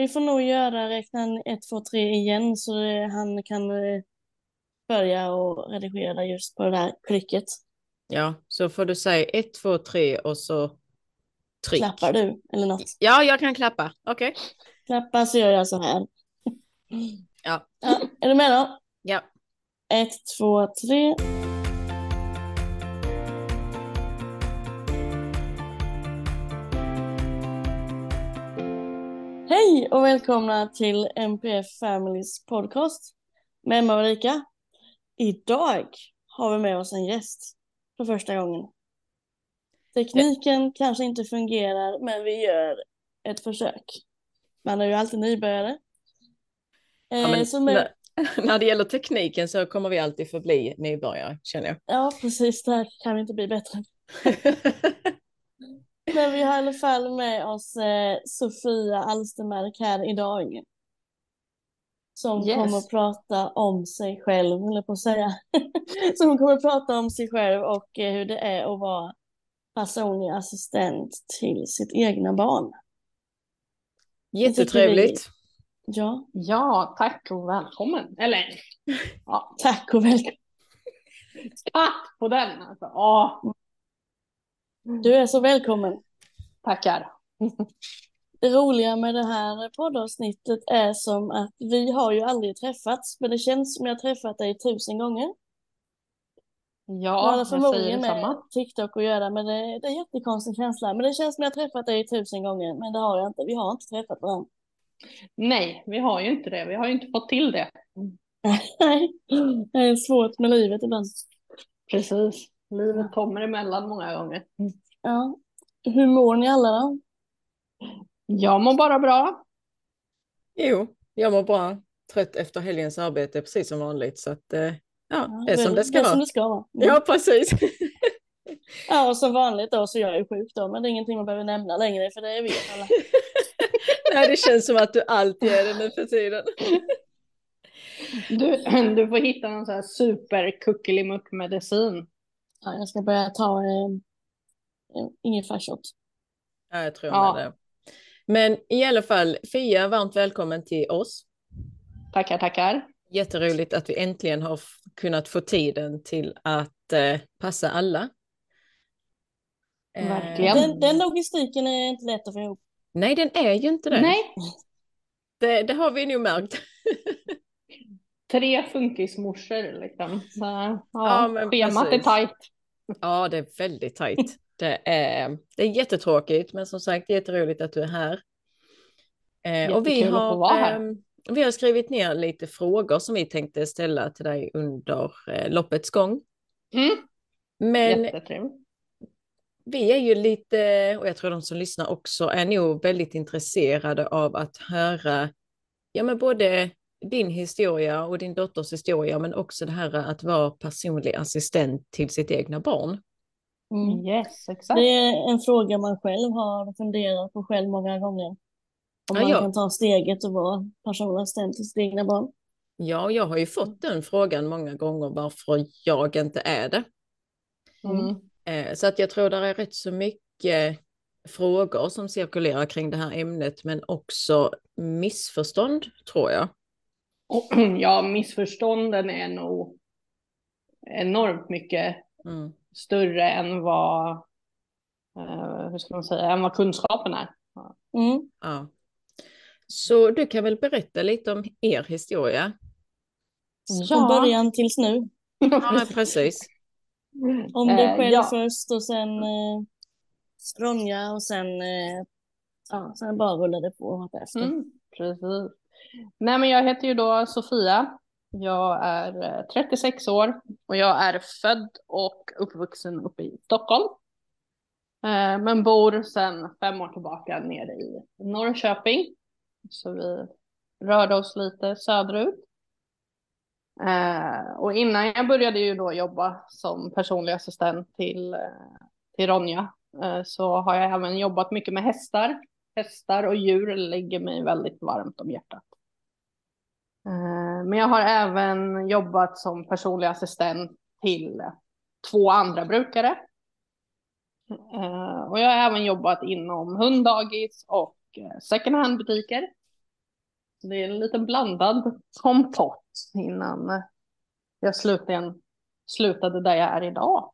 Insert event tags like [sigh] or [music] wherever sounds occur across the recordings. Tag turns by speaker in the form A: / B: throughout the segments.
A: Vi får nog göra räkna 1, 2, 3 igen så han kan eh, börja och redigera just på det där klicket.
B: Ja, så får du säga 1, 2, 3 och så tryck.
A: Klappar du eller något?
B: Ja, jag kan klappa. Okej.
A: Klappa så gör jag så här.
B: Ja.
A: ja. Är du med då?
B: Ja.
A: 1, 2, 3. Och välkomna till MPF Families podcast med Emma och Ulrika. Idag har vi med oss en gäst för första gången. Tekniken kanske inte fungerar men vi gör ett försök. Man är ju alltid nybörjare.
B: Ja,
A: Eh,
B: men,
A: så med,
B: när, [laughs] när det gäller tekniken så kommer vi alltid förbli nybörjare, känner jag.
A: ja, precis. Det här kan vi inte bli bättre. [laughs] Men vi har i alla fall med oss eh, Sofia Alstermark här idag. Som
C: Yes.
A: kommer att prata om sig själv, eller på att säga. [laughs] som kommer att prata om sig själv och eh, hur det är att vara personlig assistent till sitt egna barn.
B: Jättetrevligt.
A: Ja,
C: Ja, tack och välkommen. Eller, ja, [laughs]
A: tack och välkommen.
C: tack på den. Alltså. Åh,
A: Du är så välkommen.
C: tackar.
A: Det roliga med det här poddavsnittet är som att vi har ju aldrig träffats, men det känns som jag har träffat dig tusen gånger. Det
C: Ja,
A: har
C: jag säger
A: med
C: detsamma.
A: TikTok att göra, men det, det är en jättekonstig känsla. Men det känns som jag har träffat dig tusen gånger, men det har jag inte. Vi har inte träffat varandra.
C: Nej, vi har ju inte det. Vi har ju inte fått till det. [laughs]
A: Nej, det är svårt med livet ibland.
C: Precis. Livet kommer emellan många gånger.
A: Ja. Hur mår ni alla då?
C: Jag mår bara bra.
B: Jo, jag mår bra. Trött efter helgens arbete, precis som vanligt. Så att, eh, ja, det är som det ska
A: det är som
B: vara.
A: det ska vara.
B: Ja, precis.
A: ja, och som vanligt då så jag är jag sjuk då, men det är ingenting man behöver nämna längre, för det vet alla. [laughs]
B: Nej, det känns som att du alltid är det nu för tiden.
C: Du, du får hitta någon sån här super medicin.
A: Ja, jag ska börja ta eh, eh, ingefärshot.
B: Ja, jag tror
C: Ja.
B: med det. Men i alla fall, Fia, varmt välkommen till oss.
C: Tackar, tackar.
B: Jätteroligt att vi äntligen har kunnat få tiden till att eh, passa alla. Eh,
C: Verkligen.
A: Den, den logistiken är inte lätt att få ihop.
B: nej, den är ju inte det.
C: Nej,
B: Det, det har vi nog märkt. [laughs]
C: tre funkismorsor liksom. Så, ja,
B: Ja, men
C: schemat är
B: precis.
C: tajt.
B: Ja, det är väldigt tajt. Det är, det är jättetråkigt, men som sagt jätteroligt att du är här. Eh, och vi har,
C: här.
B: ehm, vi har skrivit ner lite frågor som vi tänkte ställa till dig under eh, loppets gång.
C: Mm,
B: Men vi är ju lite, och jag tror de som lyssnar också, är nog väldigt intresserade av att höra ja, men både din historia och din dotters historia, men också det här att vara personlig assistent till sitt egna barn.
A: Mm.
C: Yes, exakt.
A: Det är en fråga man själv har funderat på själv många gånger. Om
B: Ja,
A: man
B: ja.
A: kan ta steget och vara personlig assistent till sitt egna barn.
B: Ja, jag har ju fått den frågan många gånger varför jag inte är det.
C: Mm.
B: Eh, Så att jag tror det är rätt så mycket frågor som cirkulerar kring det här ämnet, men också missförstånd tror jag.
C: Och, [clears throat] ja, missförstånden är nog enormt mycket
B: Mm.
C: större än vad, eh, hur ska man säga, än vad kunskapen är.
A: Mm.
B: Ja. Så du kan väl berätta lite om er historia?
A: Från början tills nu.
B: Ja, men precis. [laughs]
A: Om dig
C: Eh,
A: själv
C: ja.
A: först och sen eh, Ronja och sen, eh, ja, sen bara rullade det på efter.
C: Mm, precis. Nej, men jag heter ju då Sofia. Jag är eh, 36 år och jag är född och uppvuxen uppe i Stockholm. Eh, men bor sedan fem år tillbaka nere i Norrköping. Så vi rörde oss lite söderut. Eh, och innan jag började ju då jobba som personlig assistent till, till Ronja så har jag även jobbat mycket med hästar hästar och djur ligger mig väldigt varmt om hjärtat. Eh, Men jag har även jobbat som personlig assistent till två andra brukare. Eh, Och jag har även jobbat inom hunddagis och eh, second hand butiker. det är en liten blandad kompott innan jag slutligen slutade där jag är idag.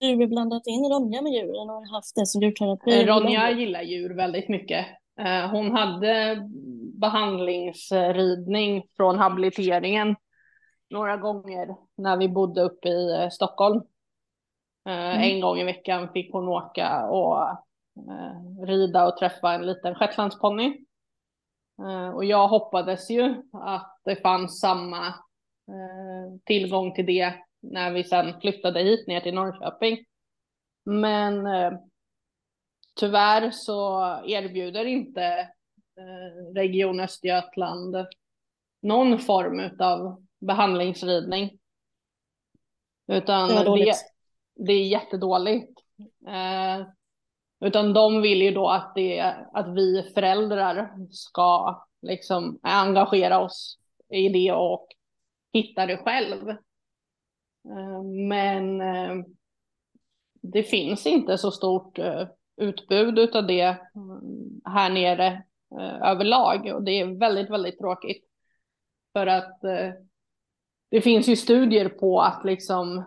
A: Du har blandat in Ronja med djuren och haft det som djurterapi.
C: Ronja gillar djur väldigt mycket. Hon hade behandlingsridning från habiliteringen några gånger när vi bodde uppe i eh, Stockholm. Mm. En gång i veckan fick hon åka och rida och träffa en liten shetlandsponny. Och jag hoppades ju att det fanns samma tillgång till det när vi sen flyttade hit ner till Norrköping. Men eh, tyvärr så erbjuder inte eh, Region Östergötland någon form av behandlingsridning. Utan det, det, det, är jättedåligt. Eh, utan de vill ju då att, det, att vi föräldrar ska liksom engagera oss i det och hitta det själv. Eh, men eh, det finns inte så stort eh, utbud av det här nere överlag och det är väldigt, väldigt tråkigt. För att det finns ju studier på att liksom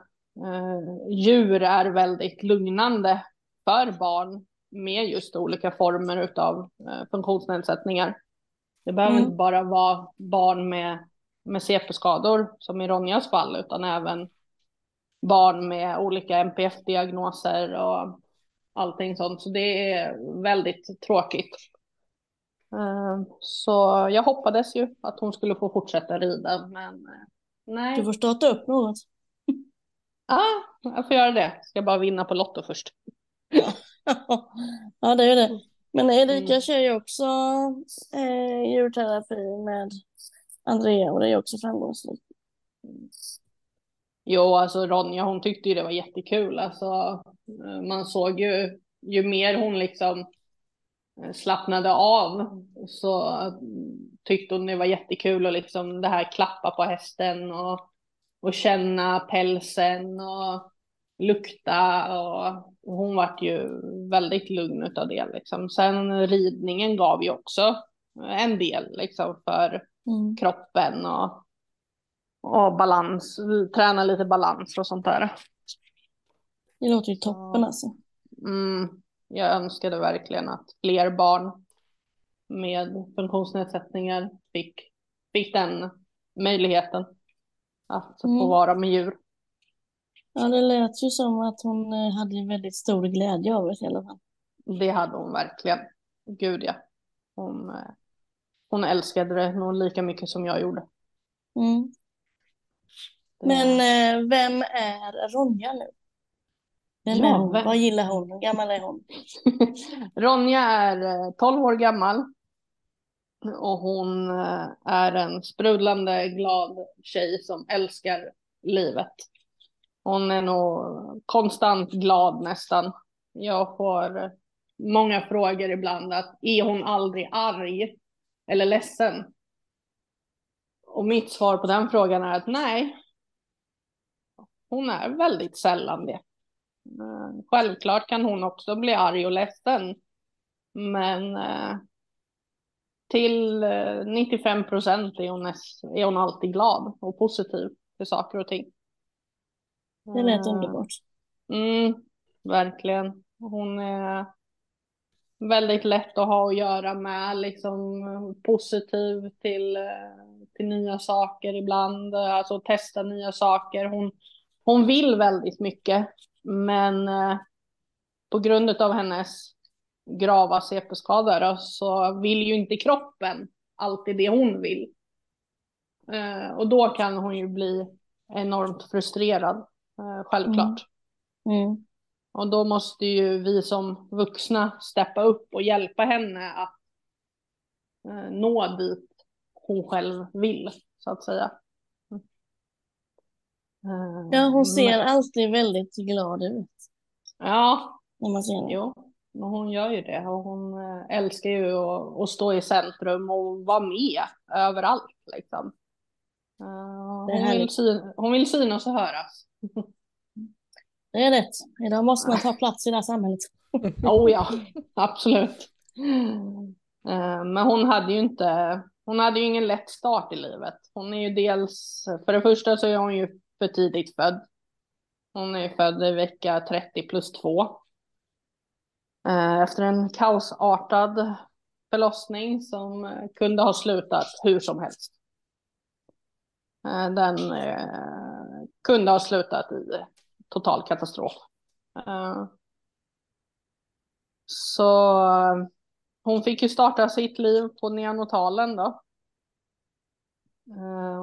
C: djur är väldigt lugnande för barn med just olika former av funktionsnedsättningar. Det behöver mm. inte bara vara barn med, med CP-skador som i Ronjas fall utan även barn med olika NPF-diagnoser och allting sånt. Så det är väldigt tråkigt. Eh, så jag hoppades ju att hon skulle få fortsätta rida, men eh, nej.
A: Du får starta upp något. [laughs]
C: Ja, jag får göra det. Ska bara vinna på Lotto först. [laughs]
A: ja, det är det. Men Erika mm. kör ju också eh, djurterapi med Andrea och det är också framgångsrikt.
C: Jo, alltså Ronja hon tyckte ju det var jättekul. Alltså, eh, man såg ju, ju mer hon liksom slappnade av så tyckte hon det var jättekul och liksom det här klappa på hästen och, och känna pälsen och lukta och, hon vart ju väldigt lugn av det liksom. Sen ridningen gav ju också en del liksom för mm. kroppen och och balans, träna lite balans och sånt där.
A: Det låter ju toppen alltså.
C: Mm, jag önskade verkligen att fler barn med funktionsnedsättningar fick, fick den möjligheten att mm. få vara med djur.
A: Ja, det lät ju som att hon eh, hade väldigt stor glädje av det i alla fall.
C: Det hade hon verkligen. Gud ja. Hon, eh, hon älskade det nog lika mycket som jag gjorde.
A: Mm. Men eh, vem är Ronja nu? Vem är hon? Vad gillar hon? Hur gammal är hon? [laughs]
C: Ronja är 12 eh, år gammal. Och hon eh, är en sprudlande glad tjej som älskar livet. Hon är nog konstant glad nästan. Jag får många frågor ibland att är hon aldrig arg eller ledsen? Och mitt svar på den frågan är att nej, hon är väldigt sällan det. Självklart kan hon också bli arg och ledsen. Men eh, till 95 eh, procent är hon, är hon alltid glad och positiv till saker och ting.
A: Det lät eh, underbart.
C: Mm, verkligen. Hon är väldigt lätt att ha att göra med, liksom positiv till, till nya saker ibland, alltså testa nya saker. Hon, hon vill väldigt mycket, men eh, på grund av hennes grava CP-skada så vill ju inte kroppen alltid det hon vill. Eh, och då kan hon ju bli enormt frustrerad, eh, självklart. Mm. Mm. Och då måste ju vi som vuxna steppa upp och hjälpa henne att nå dit hon själv vill, så att säga.
A: Ja, hon ser men... alltid väldigt glad ut.
C: Ja, när man ser henne. jo, men hon gör ju det. Och hon eh, älskar ju att, att stå i centrum och vara med överallt. Liksom. Hon vill, syn, hon vill synas och höras.
A: Det är rätt. Idag måste man ta plats i det här samhället. [laughs]
C: oh ja, absolut. Eh, men hon hade ju inte, hon hade ju ingen lätt start i livet. Hon är ju dels, för det första så är hon ju för tidigt född. Hon är född i vecka 30 plus 2. Eh, efter en kaosartad förlossning som eh, kunde ha slutat hur som helst. Eh, den kunde ha slutat i total katastrof. Så hon fick ju starta sitt liv på neonatalen då.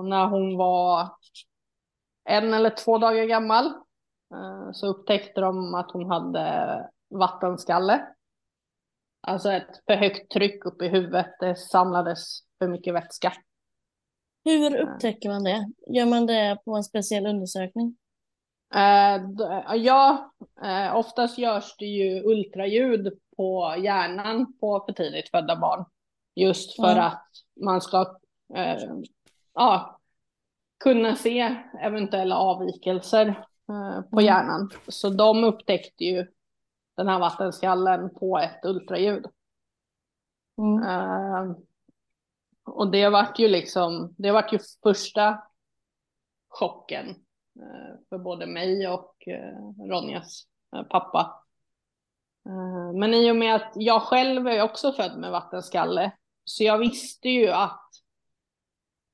C: När hon var en eller två dagar gammal uh, så upptäckte de att hon hade vattenskalle. Alltså ett för högt tryck upp i huvudet. Det samlades för mycket vätska.
A: Hur upptäcker man det? Gör man det på en speciell undersökning?
C: Uh, ja, oftast görs det ju ultraljud på hjärnan på för tidigt födda barn. Just för mm. att man ska eh, ja, kunna se eventuella avvikelser eh, på mm. hjärnan. Så de upptäckte ju den här vattenskallen på ett ultraljud. Mm. Eh, och det vart ju liksom, det vart ju första chocken eh, för både mig och eh, Ronjas pappa. Men i och med att jag själv är också född med vattenskalle så jag visste ju att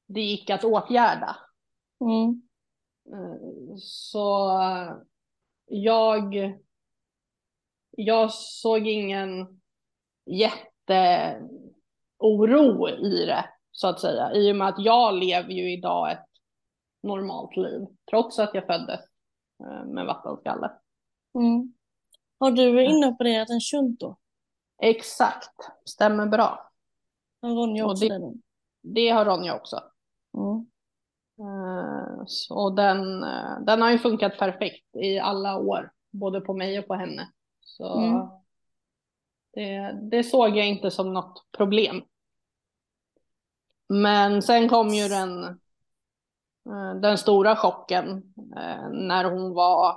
C: det gick att åtgärda. Mm. Eh, så jag, jag såg ingen jätteoro i det så att säga. I och med att jag lever ju idag ett normalt liv trots att jag föddes eh, med vattenskalle. Mm.
A: Har du inopererat en shunt då?
C: Exakt, stämmer bra.
A: Har Ronja också det, det?
C: Det har Ronja också. Mm. Uh, så den, uh, den har ju funkat perfekt i alla år, både på mig och på henne. Så mm. det, det såg jag inte som något problem. Men sen kom ju den, uh, den stora chocken när hon var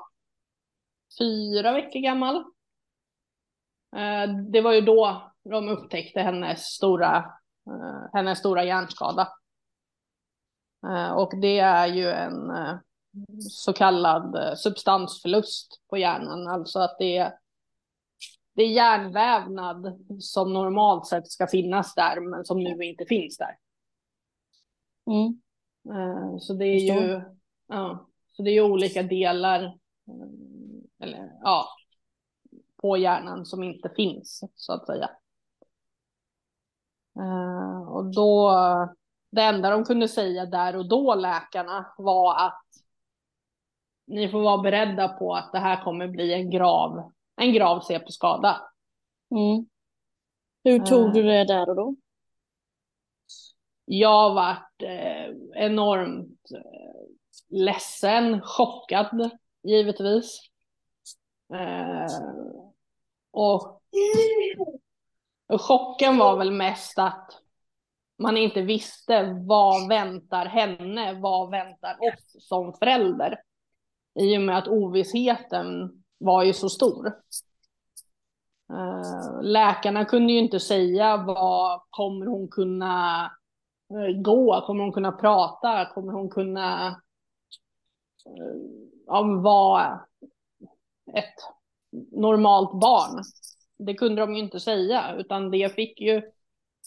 C: fyra veckor gammal. Eh, det var ju då de upptäckte hennes stora, eh, hennes stora hjärnskada. Eh, och det är ju en så kallad substansförlust på hjärnan, alltså att det är, det är hjärnvävnad som normalt sett ska finnas där, men som nu inte finns där. Mm. Så det är ju, ja, så det är olika delar eller ja, på hjärnan som inte finns så att säga. Och då, det enda de kunde säga där och då läkarna var att ni får vara beredda på att det här kommer bli en grav, en grav CP-skada. Mm.
A: Hur tog uh, du det där och då?
C: Jag vart eh, enormt eh, ledsen, chockad givetvis. Eh, och, och chocken var väl mest att man inte visste vad väntar henne, vad väntar oss som förälder. I och med att ovissheten var ju så stor. Eh, läkarna kunde ju inte säga vad kommer hon kunna eh, gå, kommer hon kunna prata, kommer hon kunna eh, ja, vara ett normalt barn. Det kunde de ju inte säga, utan det fick ju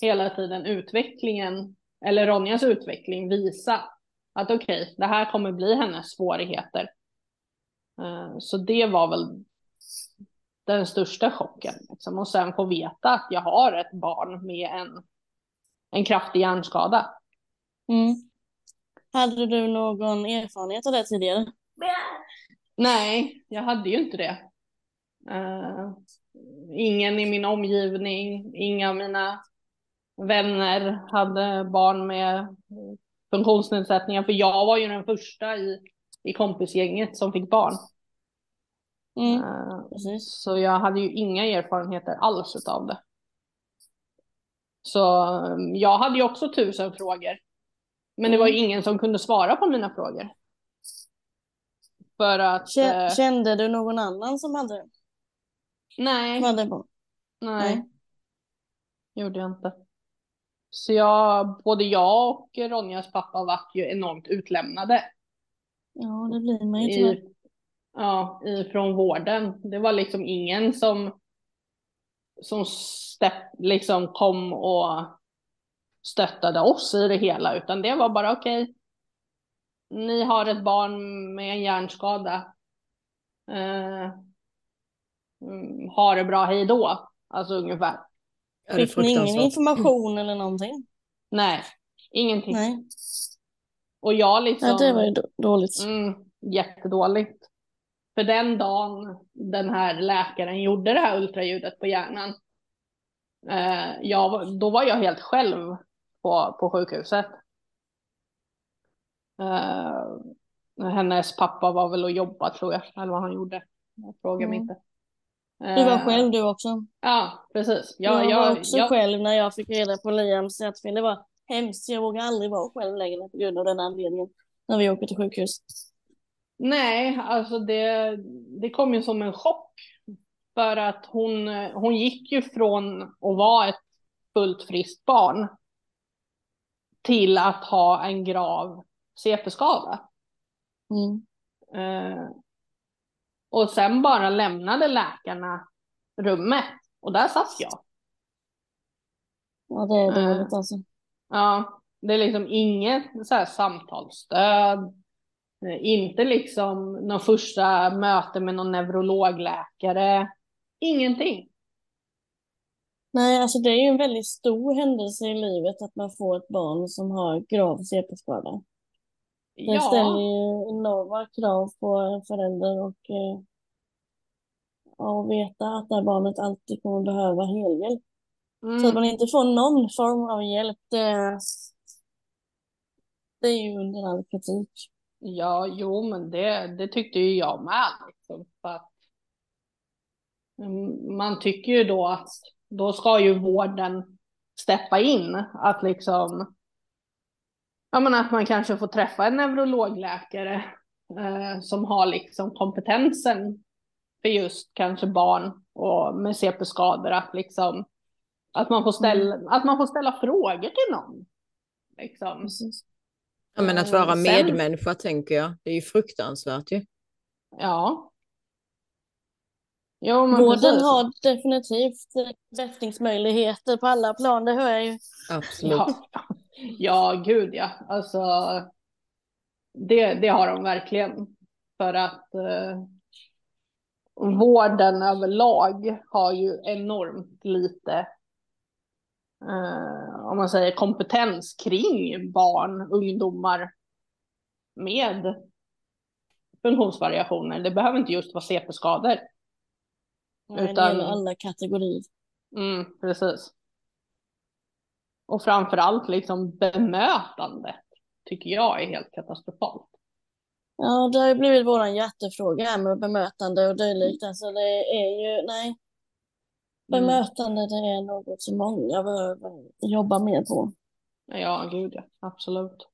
C: hela tiden utvecklingen, eller Ronjas utveckling, visa att okej, okay, det här kommer bli hennes svårigheter. Eh, så det var väl den största chocken. Liksom. Och sen få veta att jag har ett barn med en, en kraftig hjärnskada.
A: Mm. Hade du någon erfarenhet av det tidigare?
C: Nej, jag hade ju inte det. Uh, ingen i min omgivning, inga av mina vänner hade barn med funktionsnedsättningar, för jag var ju den första i, i kompisgänget som fick barn. Mm, uh, så jag hade ju inga erfarenheter alls av det. Så um, jag hade ju också tusen frågor. Men det var ju mm. ingen som kunde svara på mina frågor. För att...
A: Eh, kände du någon annan som hade
C: Nej.
A: Som hade barn?
C: Nej. Nej. gjorde jag inte. Så jag, både jag och Ronjas pappa vart ju enormt utlämnade.
A: Ja, det blir man ju tyvärr.
C: I, ja, ifrån vården. Det var liksom ingen som, som step, liksom kom och stöttade oss i det hela, utan det var bara okej. Okay, ni har ett barn med en hjärnskada. Uh, ha det bra, hej då. Alltså ungefär.
A: Fick ni ingen information eller någonting?
C: Nej, ingenting.
A: Nej.
C: Och jag liksom...
A: Ja, det var ju dåligt.
C: Mm, jättedåligt. För den dagen den här läkaren gjorde det här ultraljudet på hjärnan, eh, jag, då var jag helt själv på, på sjukhuset. Eh, hennes pappa var väl och jobbade tror jag, eller vad han gjorde. Jag frågar mig
A: Mm.
C: inte.
A: Du var
C: Eh,
A: själv du också.
C: Ja, precis.
A: Jag,
C: Jag,
A: var
C: jag,
A: också
C: jag,
A: själv när jag fick reda på Liams hjärtfel. Det var hemskt. Jag vågar aldrig vara själv längre på grund av den anledningen. När vi åker till sjukhus.
C: Nej, alltså det, det kom ju som en chock. För att hon, hon gick ju från att vara ett fullt friskt barn till att ha en grav CP-skada.
A: Mm.
C: Eh, och sen bara lämnade läkarna rummet och där satt jag.
A: Ja, det är
C: Mm.
A: dåligt alltså.
C: Ja, det är liksom inget så här samtalsstöd. Eh, Inte liksom någon första möte med någon neurologläkare. Ingenting.
A: Nej, alltså det är ju en väldigt stor händelse i livet att man får ett barn som har grav CP-skada. Det ställer
C: Ja,
A: ju enorma krav på en förälder och eh, ja, att veta att det här barnet alltid kommer behöva helhjälp. Så att
C: mm,
A: man inte får någon form av hjälp, det, det är ju under all kritik.
C: ja, jo, men det, det tyckte ju jag med. Liksom, för att, mm, man tycker ju då att då ska ju vården steppa in. Att liksom, ja men att man kanske får träffa en neurologläkare eh, som har liksom kompetensen för just kanske barn och med CP-skador. Att liksom, att man får ställa, att man får ställa frågor till någon. Liksom.
B: Ja, men att vara
C: Sen-
B: medmänniska tänker jag, det är ju fruktansvärt ju.
C: Ja. Jo,
A: Vården har definitivt bättringsmöjligheter på alla plan, det hör jag ju.
B: Absolut.
C: Ja, ja, gud ja. Alltså, det, det har de verkligen. För att eh, vården överlag har ju enormt lite, eh, om man säger kompetens kring barn, ungdomar med funktionsvariationer. Det behöver inte just vara CP-skador.
A: Det
C: Utan-
A: gäller alla kategorier.
C: Mm, precis. Och framför allt liksom bemötandet tycker jag är helt katastrofalt.
A: Ja, det har ju blivit våran hjärtefråga här med bemötande och dylikt. Alltså det är ju, nej,
C: Mm.
A: bemötande det är något som många behöver jobba mer på.
C: Ja, gud ja, absolut.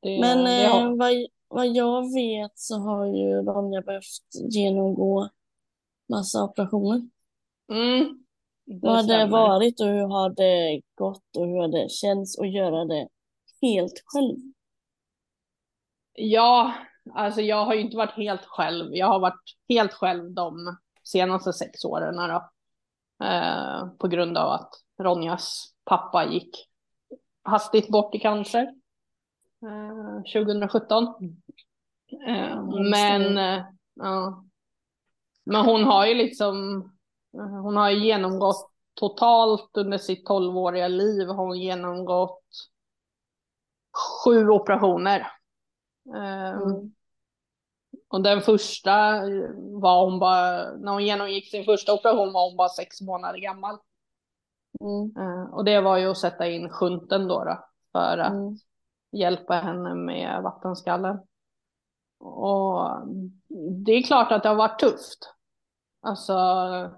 C: Det,
A: Men
C: det
A: eh,
C: har,
A: vad, vad jag vet så har ju Ronja behövt genomgå massa operationer.
C: mm,
A: Vad har det varit och hur har det gått och hur har det känts att göra det helt själv?
C: Ja, alltså jag har ju inte varit helt själv. Jag har varit helt själv de senaste sex åren då. Eh, på grund av att Ronjas pappa gick hastigt bort i cancer. Eh, 2017. Eh, men, eh, ja. Men hon har ju liksom, hon har genomgått totalt under sitt 12-åriga liv har hon genomgått sju operationer. Eh,
A: Mm.
C: och den första var hon bara, när hon genomgick sin första operation var hon bara sex månader gammal.
A: Mm.
C: Eh, och det var ju att sätta in shunten då, då för att
A: Mm.
C: hjälpa henne med vattenskallen. Och det är klart att det har varit tufft. Alltså, eh,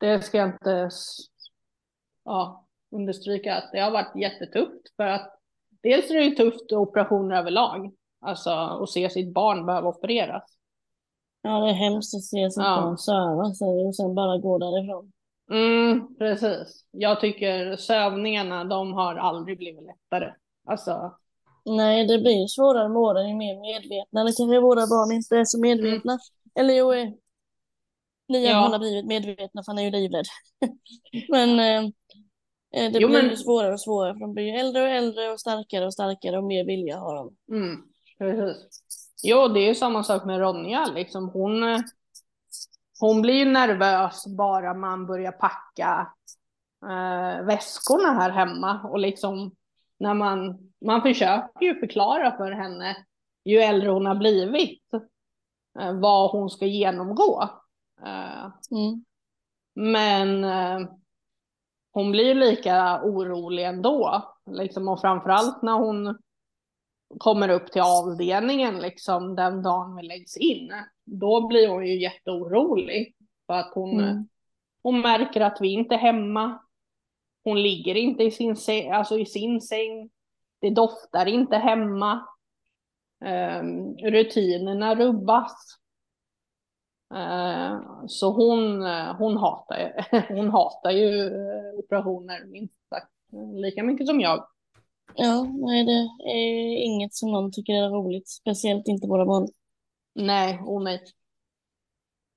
C: det ska jag inte ja, understryka att det har varit jättetufft för att dels är det ju tufft operationer överlag, alltså att se sitt barn behöva opereras.
A: Ja, det är hemskt att se sitt
C: Ja.
A: barn söva sig och sen bara gå därifrån.
C: Mm, precis. Jag tycker sövningarna, de har aldrig blivit lättare. Alltså,
A: Nej, det blir svårare med åren ju mer medvetna. Eller kanske våra barn inte är så medvetna. Eller jo, eh, Liam
C: Ja.
A: har blivit medvetna för han är ju livrädd. [laughs] men eh, eh, det
C: Jo,
A: blir
C: men-
A: svårare och svårare för de blir ju äldre och äldre och starkare och starkare och mer vilja har de.
C: mm, precis. Jo, det är ju samma sak med Ronja, liksom. Hon, eh, hon blir ju nervös bara man börjar packa eh, väskorna här hemma och liksom när man, man försöker ju förklara för henne ju äldre hon har blivit eh, vad hon ska genomgå. Eh,
A: Mm.
C: Men eh, hon blir ju lika orolig ändå. Liksom, och framförallt när hon kommer upp till avdelningen liksom, den dagen vi läggs in. Då blir hon ju jätteorolig. För att hon,
A: Mm.
C: hon märker att vi inte är hemma. Hon ligger inte i sin, säng, alltså i sin säng. Det doftar inte hemma. Ehm, rutinerna rubbas. Eh, Så hon, eh, hon, hatar, ju- [laughs] hon hatar ju eh, operationer minst sagt lika mycket som jag.
A: Ja, nej det är inget som någon tycker är roligt. Speciellt inte våra barn.
C: Nej, oh nej.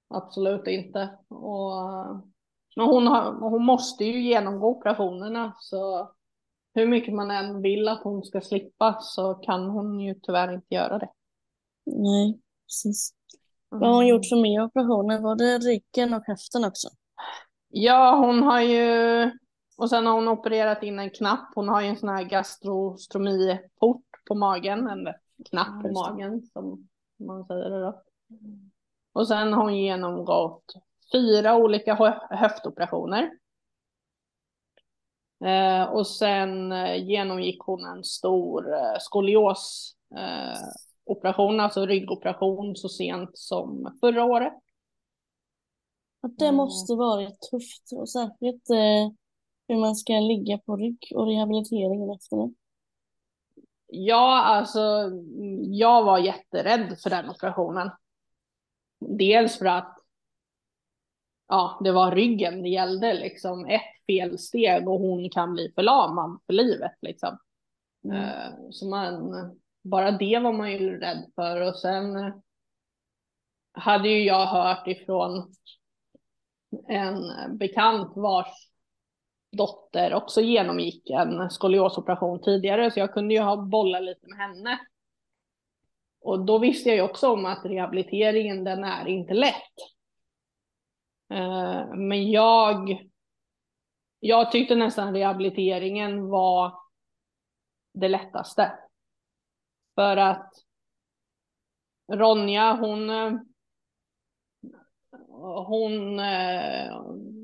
C: Absolut inte. Och, eh, men hon, har, hon måste ju genomgå operationerna så hur mycket man än vill att hon ska slippa så kan hon ju tyvärr inte göra det.
A: Nej, precis. Vad har hon gjort för mer operationer? Var det ryggen och höften också?
C: Ja, hon har ju, och sen har hon opererat in en knapp. Hon har ju en sån här gastrostomiport på magen, en knapp på magen som man säger det då. Och sen har hon genomgått fyra olika hö- höftoperationer. Eh, och sen eh, genomgick hon en stor eh, skolios eh, operation, alltså ryggoperation så sent som förra året.
A: Att det
C: Mm.
A: måste varit tufft och särskilt eh, hur man ska ligga på rygg och rehabiliteringen efter det.
C: Ja, alltså jag var jätterädd för den operationen. Dels för att ja, det var ryggen det gällde, liksom ett felsteg och hon kan bli förlamad för livet liksom.
A: Mm.
C: Eh, Så man, bara det var man ju rädd för och sen eh, hade ju jag hört ifrån en eh, bekant vars dotter också genomgick en skoliosoperation tidigare så jag kunde ju ha bollat lite med henne. Och då visste jag ju också om att rehabiliteringen den är inte lätt. Eh, men jag, jag tyckte nästan rehabiliteringen var det lättaste. För att Ronja, hon, eh, hon, eh,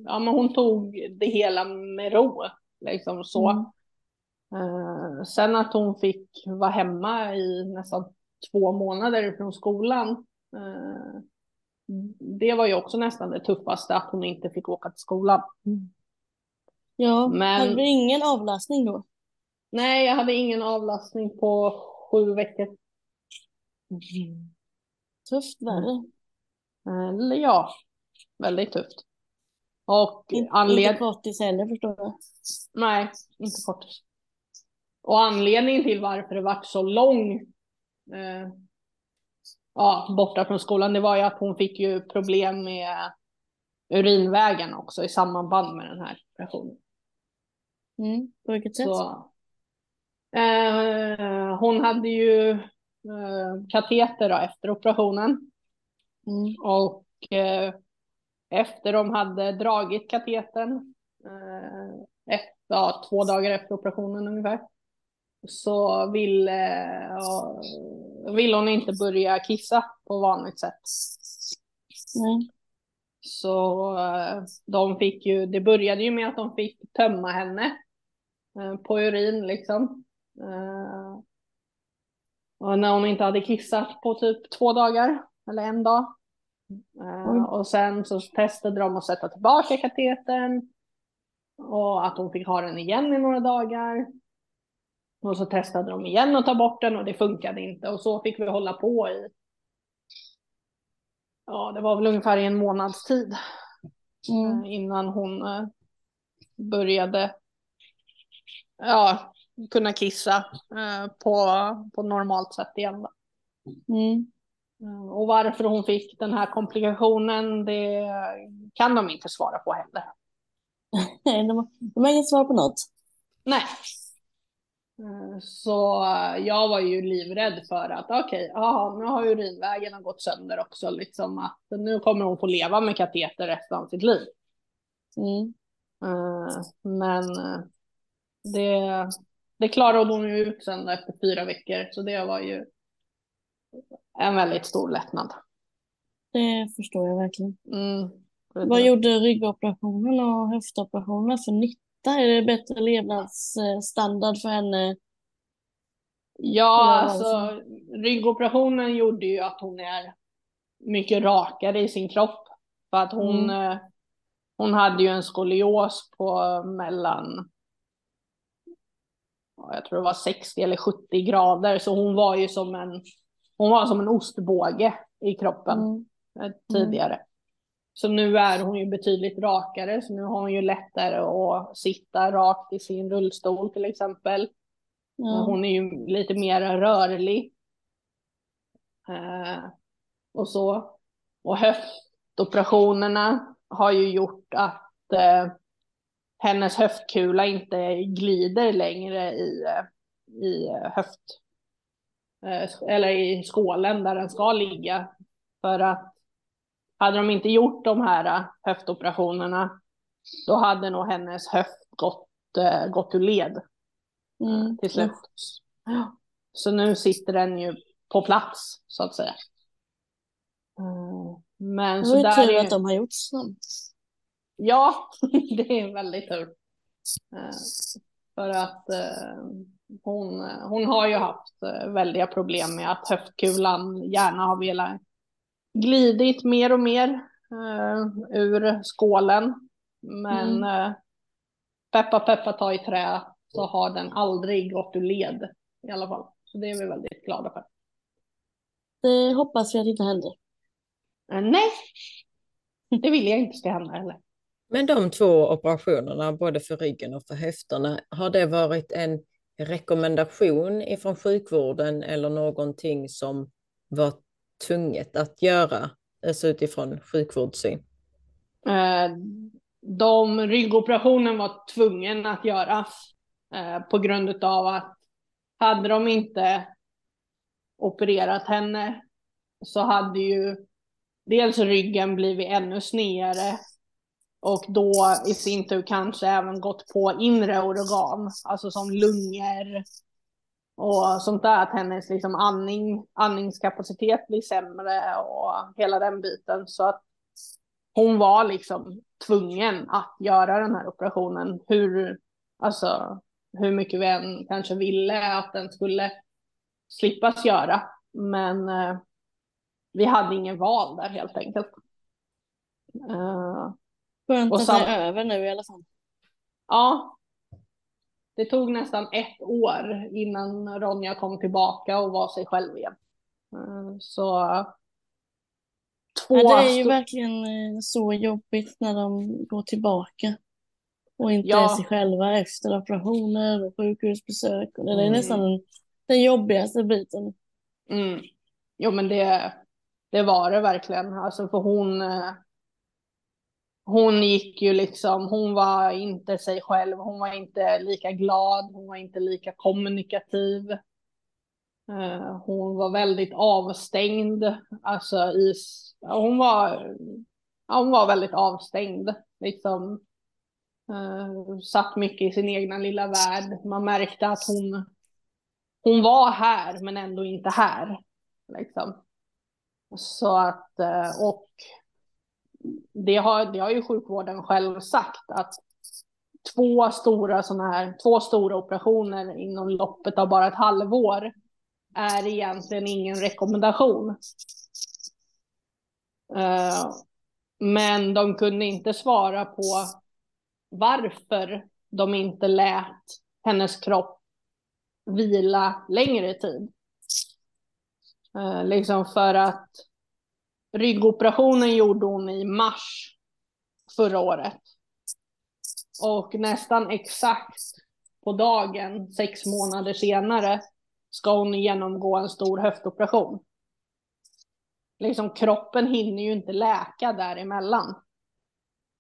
C: ja, men hon tog det hela med ro. Liksom så.
A: Mm.
C: Eh, Sen att hon fick vara hemma i nästan två månader från skolan. Det var ju också nästan det tuffaste, att hon inte fick åka till skolan.
A: Ja,
C: Men-
A: hade du ingen avlastning då?
C: Nej, jag hade ingen avlastning på sju veckor.
A: Tufft värre.
C: Eller ja, väldigt tufft. Och
A: In, inte
C: anled...
A: kortis heller förstår jag.
C: Nej, inte kortis. Och anledningen till varför det vart så lång eh, ja, borta från skolan, det var ju att hon fick ju problem med urinvägen också i samband med den här operationen.
A: Mm. På vilket sätt?
C: Så, hon hade ju eh, kateter då efter operationen.
A: Mm.
C: Och eh, efter de hade dragit katetern, eh, ett, ja, två dagar efter operationen ungefär, så ville, ville hon inte börja kissa på vanligt sätt.
A: Nej.
C: Så eh, de fick ju, det började ju med att de fick tömma henne eh, på urin liksom. Eh, Och när hon inte hade kissat på typ två dagar eller en dag.
A: Oj.
C: Och sen så testade de att sätta tillbaka katetern. Och att hon fick ha den igen i några dagar. Och så testade de igen att ta bort den och det funkade inte. Och så fick vi hålla på i ja, det var väl ungefär i en månads tid
A: Mm.
C: eh, innan hon började ja, kunna kissa eh, på, på normalt sätt igen.
A: Mm.
C: Eh, Och varför hon fick den här komplikationen, det kan de inte svara på heller.
A: Nej, [laughs] de, har- de har inget svar på något.
C: Nej. Eh, Så eh, jag var ju livrädd för att okej, ja, nu har urinvägen gått sönder också, liksom att nu kommer hon få leva med kateter resten av sitt liv.
A: Mm.
C: Men det, det klarade hon ju ut sen efter fyra veckor, så det var ju en väldigt stor lättnad.
A: Det förstår jag verkliligen.
C: Mm.
A: Vad gjorde ryggoperationen och höftoperationen för nytta? Är det bättre levnadsstandard för henne?
C: Ja, alltså ryggoperationen gjorde ju att hon är mycket rakare i sin kropp. För att hon,
A: Mm.
C: eh, hon hade ju en skolios på mellan, jag tror det var 60 eller 70 grader. Så hon var ju som en, hon var som en ostbåge i kroppen
A: Mm.
C: eh, tidigare. Så nu är hon ju betydligt rakare, så nu har hon ju lättare att sitta rakt i sin rullstol till exempel.
A: Ja.
C: Hon är ju lite mer rörlig. Eh, och så. Och höftoperationerna har ju gjort att eh, hennes höftkula inte glider längre i, eh, i eh, höft eh, eller i skålen där den ska ligga. För att hade de inte gjort de här höftoperationerna då hade nog hennes höft gått, gått ur led
A: Mm.
C: till slut. Ja. Så nu sitter den ju på plats så att säga. Men
A: Det
C: så
A: var ju tur att de har gjort så.
C: Ja, [laughs] det är väldigt tur. Eh, För att eh, hon, hon har ju haft eh, väldiga problem med att höftkulan gärna har velat glidit mer och mer ur skålen. Men
A: Mm.
C: peppa peppa ta i trä så har den aldrig gått ur led i alla fall. Så det är vi väldigt glada för.
A: Det hoppas vi att det inte händer.
C: Nej, det vill jag inte ska hända heller.
B: Men de två operationerna, både för ryggen och för höfterna, har det varit en rekommendation ifrån sjukvården eller någonting som var tvunget att göra, alltså utifrån sjukvårdssyn?
C: Eh, de ryggoperationen var tvungen att göras eh, på grund av att hade de inte opererat henne så hade ju dels ryggen blivit ännu snedare och då i sin tur kanske även gått på inre organ, alltså som lungor och sånt där, att hennes liksom andning, andningskapacitet blir sämre och hela den biten. Så att hon var liksom tvungen att göra den här operationen. Hur, alltså, hur mycket vi än kanske ville att den skulle slippas göra. Men eh, vi hade ingen val där helt enkelt. Eh,
A: Skönt
C: Och
A: att
C: sam-
A: det är över nu i alla fall.
C: ja, det tog nästan ett år innan Ronja kom tillbaka och var sig själv igen. Eh, så två
A: Ja, det är ju verkligen eh, så jobbigt när de går tillbaka och inte
C: Ja.
A: är sig själva efter operationer och sjukhusbesök. Det är
C: Mm.
A: nästan den, den jobbigaste biten.
C: Mm. Jo men det, det var det verkligen. Alltså för hon, eh, hon gick ju liksom, hon var inte sig själv, hon var inte lika glad, hon var inte lika kommunikativ. Eh, hon var väldigt avstängd, alltså i, hon var, ja, hon var väldigt avstängd, liksom. Eh, satt mycket i sin egna lilla värld. Man märkte att hon, hon var här men ändå inte här. Liksom. Så att, eh, och det har, det har ju sjukvården själv sagt att två stora sådana här, två stora operationer inom loppet av bara ett halvår är egentligen ingen rekommendation. Uh, Men de kunde inte svara på varför de inte lät hennes kropp vila längre tid. Uh, liksom för att ryggoperationen gjorde hon i mars förra året. Och nästan exakt på dagen, sex månader senare, ska hon genomgå en stor höftoperation. Liksom kroppen hinner ju inte läka däremellan.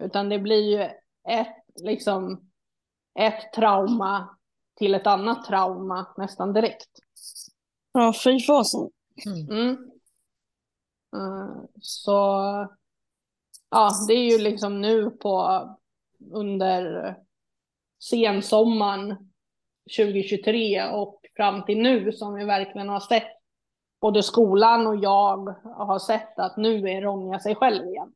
C: Utan det blir ju ett, liksom, ett trauma till ett annat trauma nästan direkt.
A: Ja, fy fasen.
C: Mm. Så ja, det är ju liksom nu på under sensommaren 2023 och fram till nu som vi verkligen har sett både skolan och jag har sett att nu är Ronja sig själv igen.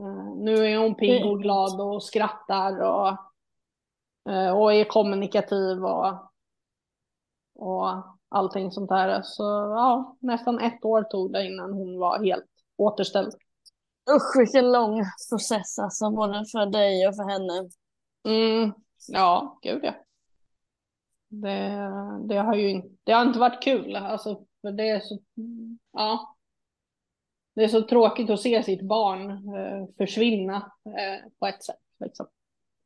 C: Uh, nu är hon pigg och glad och skrattar och, uh, och är kommunikativ och, och allting sånt där. Så ja, nästan ett år tog det innan hon var helt återställd.
A: Usch vilken lång process alltså, både för dig och för henne.
C: Mm, ja, gud ja. Det, det, har ju det har inte varit kul, alltså, för det är så, ja. Det är så tråkigt att se sitt barn eh, försvinna eh, på ett sätt. Liksom.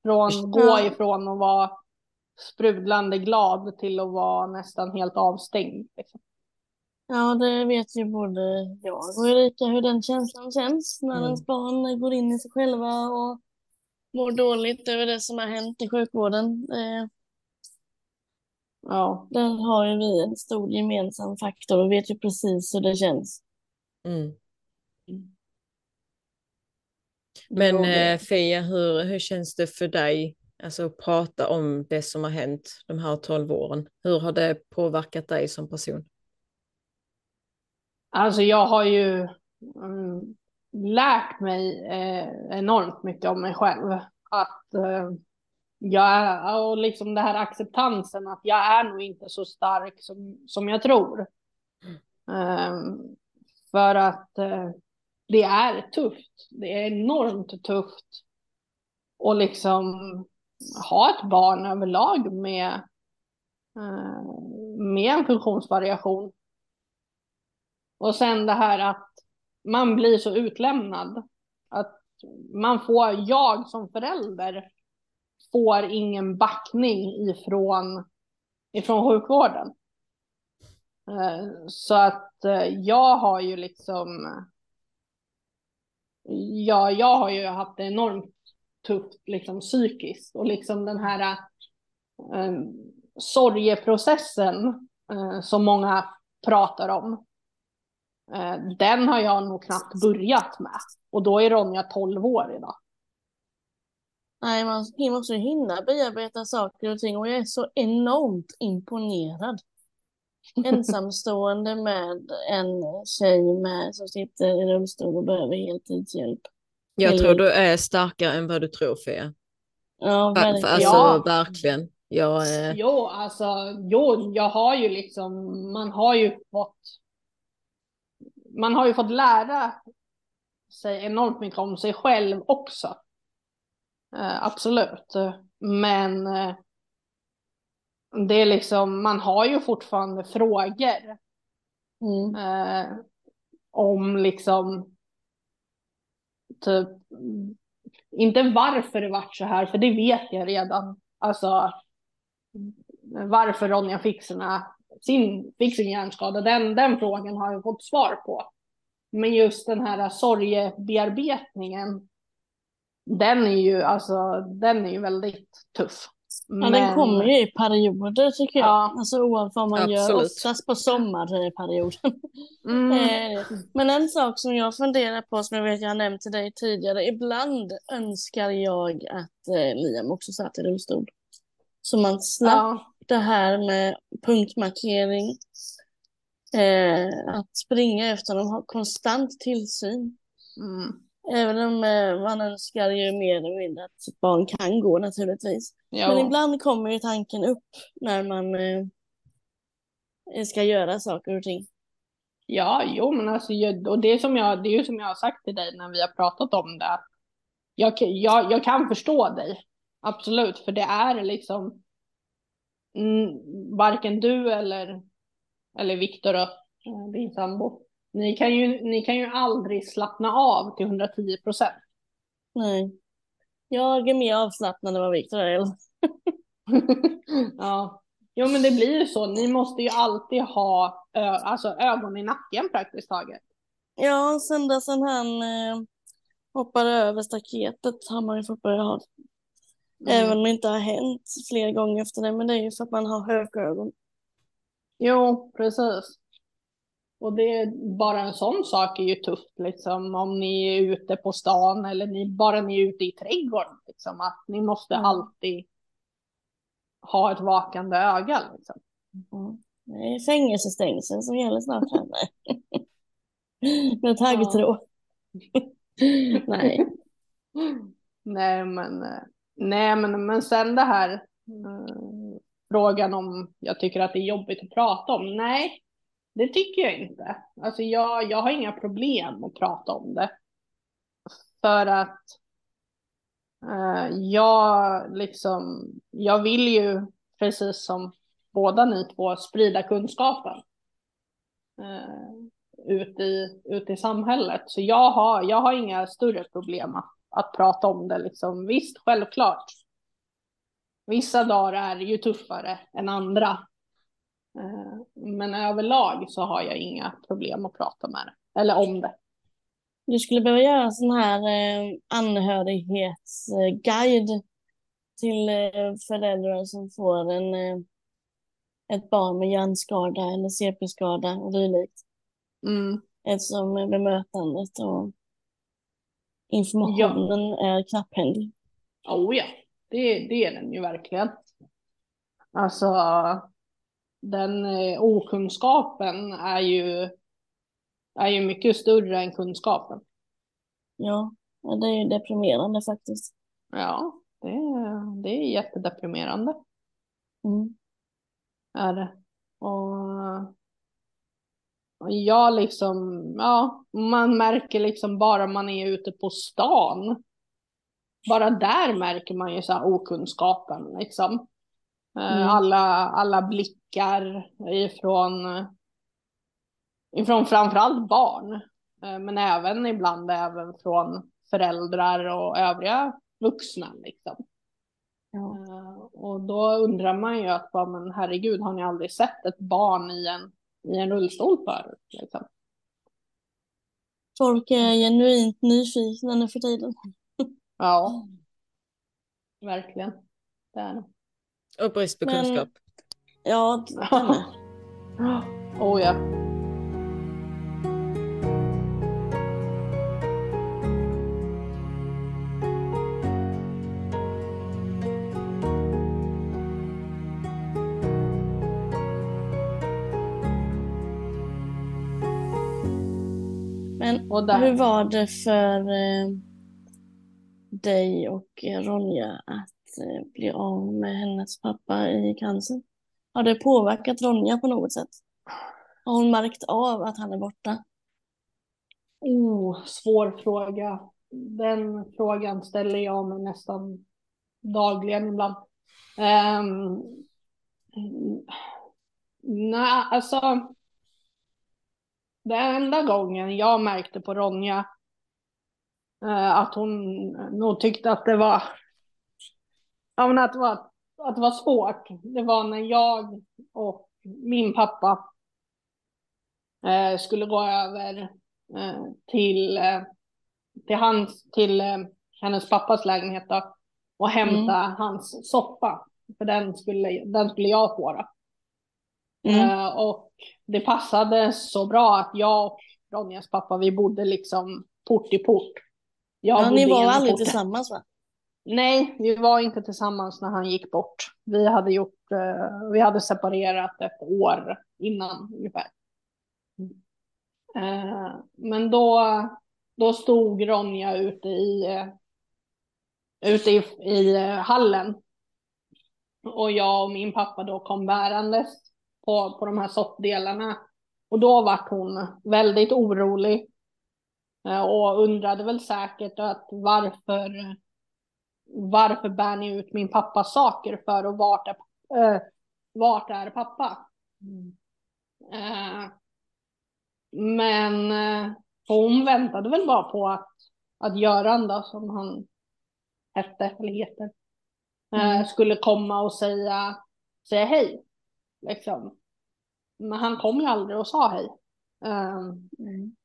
C: Från, gå ifrån att vara sprudlande glad till att vara nästan helt avstängd. Liksom.
A: Ja, det vet ju både jag och Erika hur den känslan känns när mm. ens barn går in i sig själva och mår dåligt över det som har hänt i sjukvården. Eh, ja. Där har ju vi en stor gemensam faktor och vet ju precis hur det känns. Mm.
B: Men eh, Fia, hur, hur känns det för dig Alltså prata om det som har hänt de här tolv åren. Hur har det påverkat dig som person?
C: Alltså jag har ju mm, lärt mig eh, enormt mycket om mig själv. Att eh, jag, och liksom det här acceptansen att jag är nog inte så stark som, som jag tror. Mm. för att eh, det är tufft. Det är enormt tufft. Och liksom ha ett barn överlag med, eh, med en funktionsvariation. Och sen det här att man blir så utlämnad. Att man får, jag som förälder, får ingen backning ifrån, ifrån sjukvården. Eh, så att eh, jag har ju liksom, ja, jag har ju haft det enormt tufft liksom psykiskt och liksom den här eh, sorgeprocessen eh, som många pratar om. Eh, den har jag nog knappt börjat med och då är Ronja 12 år idag.
A: Nej, man måste hinna bearbeta saker och ting och jag är så enormt imponerad. [laughs] Ensamstående med en tjej med, som sitter i rullstol och behöver heltidshjälp.
B: Jag tror du är starkare än vad du tror Fia.
A: Ja, verkligen.
B: Alltså
A: ja.
B: verkligen. Jag, eh...
C: Jo, alltså, jo, jag har ju liksom, man har ju fått, man har ju fått lära sig enormt mycket om sig själv också. Eh, absolut. Men eh, det är liksom, man har ju fortfarande frågor. Mm. Eh, om liksom typ, inte varför det vart så här, för det vet jag redan. Alltså varför Ronja fick, sina, sin, fick sin hjärnskada, den, den frågan har jag fått svar på. Men just den här sorgebearbetningen, den är ju, alltså, den är ju väldigt tuff.
A: Ja, den kommer ju i perioder tycker jag. Ja. Alltså oavsett vad man Absolut. gör, oftast på sommarperioden. [laughs] Mm. Eh, men en sak som jag funderar på, som jag vet jag har nämnt till dig tidigare, ibland önskar jag att eh, Liam också satt i rullstol. Så man slapp ja. det här med punktmarkering, eh, att springa efter dem, ha konstant tillsyn. Mm. Även om eh, man önskar ju mer eller mindre att sitt barn kan gå naturligtvis. Ja. Men ibland kommer ju tanken upp när man eh, ska göra saker och ting.
C: Ja, jo men alltså, och det är, som jag, det är ju som jag har sagt till dig när vi har pratat om det. Jag, jag, jag kan förstå dig, absolut, för det är liksom mm, varken du eller, eller Viktor, din sambo, Ni kan ju, ni kan ju aldrig slappna av till 110 procent.
A: Nej. Jag är mer avslappnad än vad Viktor är. [laughs]
C: ja. Jo men det blir ju så. Ni måste ju alltid ha ö, alltså, ögon i nacken praktiskt taget.
A: Ja, sen dess han eh, hoppade över staketet har man ju fått börja ha. Mm. Även om det inte har hänt fler gånger efter det. Men det är ju för att man har högögon.
C: Jo, precis. Och det är bara en sån sak är ju tufft liksom om ni är ute på stan eller ni, bara ni är ute i trädgården. Liksom, att ni måste mm. alltid ha ett vakande öga. Liksom.
A: Mm. Det är fängelsestängsel som gäller snart. [laughs] Med taggtråd. [laughs]
C: nej. [laughs] Nej men, nej men, men sen det här äh, frågan om jag tycker att det är jobbigt att prata om. Nej, det tycker jag inte. Alltså jag, jag har inga problem att prata om det. För att eh, jag liksom, jag vill ju precis som båda ni två sprida kunskapen. Eh, ut, i, ut i samhället. Så jag har, jag har inga större problem att, att prata om det. Liksom. Visst, självklart. Vissa dagar är ju tuffare än andra. Eh, men överlag så har jag inga problem att prata med det, eller om det.
A: Du skulle behöva göra en sån här eh, anhörighetsguide till eh, föräldrar som får en, ett barn med hjärnskada eller CP-skada och dylikt. Mm. Eftersom bemötandet och informationen ja. är knapphändig.
C: Oh ja, det, det är den ju verkligen. Alltså, den eh, okunskapen är ju, är ju mycket större än kunskapen.
A: Ja, det är ju deprimerande faktiskt.
C: Ja, det, det är jättedeprimerande. Mm. Är det. Och, och jag liksom, ja, man märker liksom bara man är ute på stan. Bara där märker man ju så här okunskapen liksom. Eh, mm. Alla, alla blickar ifrån, ifrån framförallt barn, eh, men även ibland även från föräldrar och övriga vuxna. Liksom. Ja. Eh, och då undrar man ju att, men herregud, har ni aldrig sett ett barn i en, i en rullstol förut? Liksom?
A: Folk är genuint nyfikna nu för tiden.
C: Ja, verkligen. Det är det.
B: Och brist på Men, kunskap.
A: Ja, det med. [laughs]
C: oh ja.
A: Men hur var det för eh, dig och Ronja att Eh, bli av med hennes pappa i cancer? Har det påverkat Ronja på något sätt? Har hon märkt av att han är borta?
C: Oh, svår fråga. Den frågan ställer jag mig nästan dagligen ibland. Um, nej, alltså. Den enda gången jag märkte på Ronja uh, att hon nog tyckte att det var Ja, men att det, var, att det var svårt. Det var när jag och min pappa eh, skulle gå över eh, till, eh, till, hans, till eh, hennes pappas lägenhet då, och hämta mm. hans soppa. För den skulle, den skulle jag få. Då. Mm. Eh, och det passade så bra att jag och Ronjas pappa, vi bodde liksom port i port.
A: Jag ja, ni var aldrig tillsammans va?
C: Nej, vi var inte tillsammans när han gick bort. Vi hade, gjort, eh, vi hade separerat ett år innan ungefär. Eh, men då, då stod Ronja ute i, eh, ute i, i hallen. Och jag och min pappa då kom bärandes på, på de här soppdelarna. Och då var hon väldigt orolig. Och undrade väl säkert att varför varför bär ni ut min pappas saker för och vart är, äh, vart är pappa? Mm. Äh, men eh, hon väntade väl bara på att, att Göran då, som han hette eller heter, mm. skulle komma och säga, säga hej. Liksom. Men han kom ju aldrig och sa hej. Mm.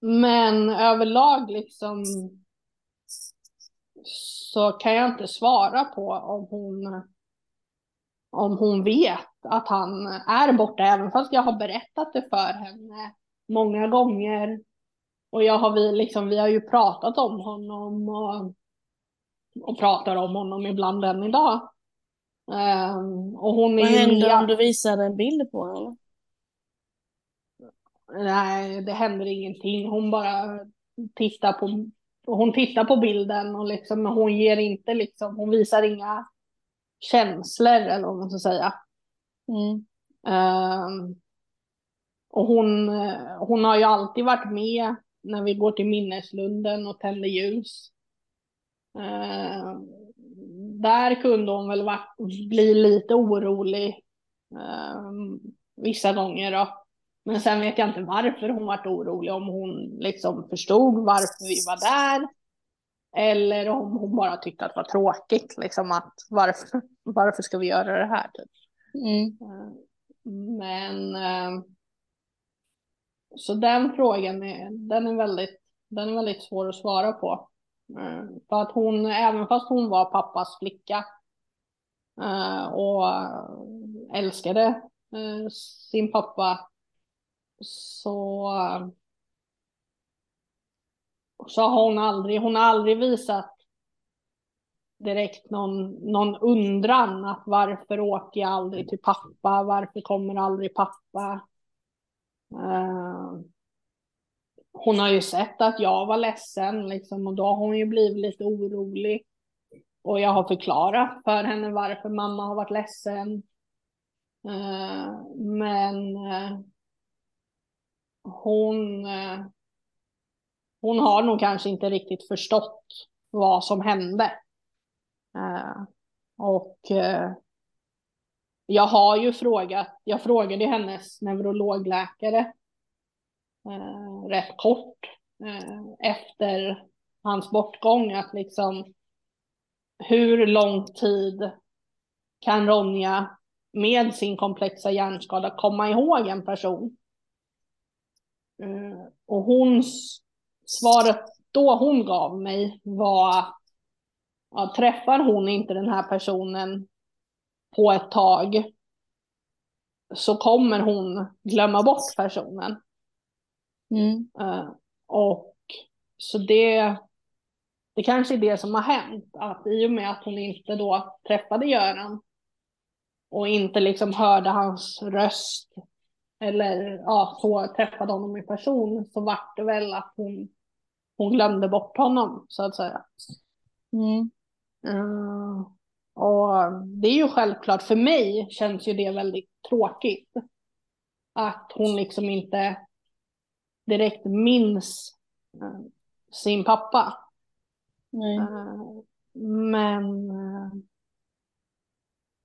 C: Men överlag liksom så kan jag inte svara på om hon om hon vet att han är borta, även fast jag har berättat det för henne många gånger. Och jag har vi, liksom, vi har ju pratat om honom och, och pratar om honom ibland än idag. Um, och hon
A: Vad händer om du visar en bild på honom?
C: Nej, det händer ingenting. Hon bara tittar på, hon tittar på bilden och liksom, hon ger inte liksom, hon visar inga känslor eller vad man ska säga. Mm. Um, och hon, hon har ju alltid varit med när vi går till minneslunden och tänder ljus. Uh, där kunde hon väl varit, bli lite orolig uh, vissa gånger då. Men sen vet jag inte varför hon varit orolig, om hon liksom förstod varför vi var där. Eller om hon bara tyckte att det var tråkigt, liksom att varför, [laughs] varför ska vi göra det här? Typ. Mm. Men eh, så den frågan är, den är, väldigt, den är väldigt svår att svara på. Eh, för att hon, även fast hon var pappas flicka eh, och älskade sin pappa så så har hon aldrig, hon har aldrig visat direkt någon, någon undran att varför åker jag aldrig till pappa, varför kommer aldrig pappa? Uh, hon har ju sett att jag var ledsen liksom, och då har hon ju blivit lite orolig. Och jag har förklarat för henne varför mamma har varit ledsen. Uh, men uh, hon eh, hon har nog kanske inte riktigt förstått vad som hände. Eh, och eh, jag har ju frågat, jag frågade hennes neurologläkare rätt kort efter hans bortgång att liksom hur lång tid kan Ronja med sin komplexa hjärnskada komma ihåg en person? Och hon svaret då hon gav mig var att träffar hon inte den här personen på ett tag så kommer hon glömma bort personen. Mm. Uh, och så det, det kanske är det som har hänt, att i och med att hon inte då träffade Göran och inte liksom hörde hans röst eller ja, så träffade honom i person så vart det väl att hon hon glömde bort honom så att säga. Mm. Uh, och det är ju självklart, för mig känns ju det väldigt tråkigt. Att hon liksom inte direkt minns uh, sin pappa. Uh, men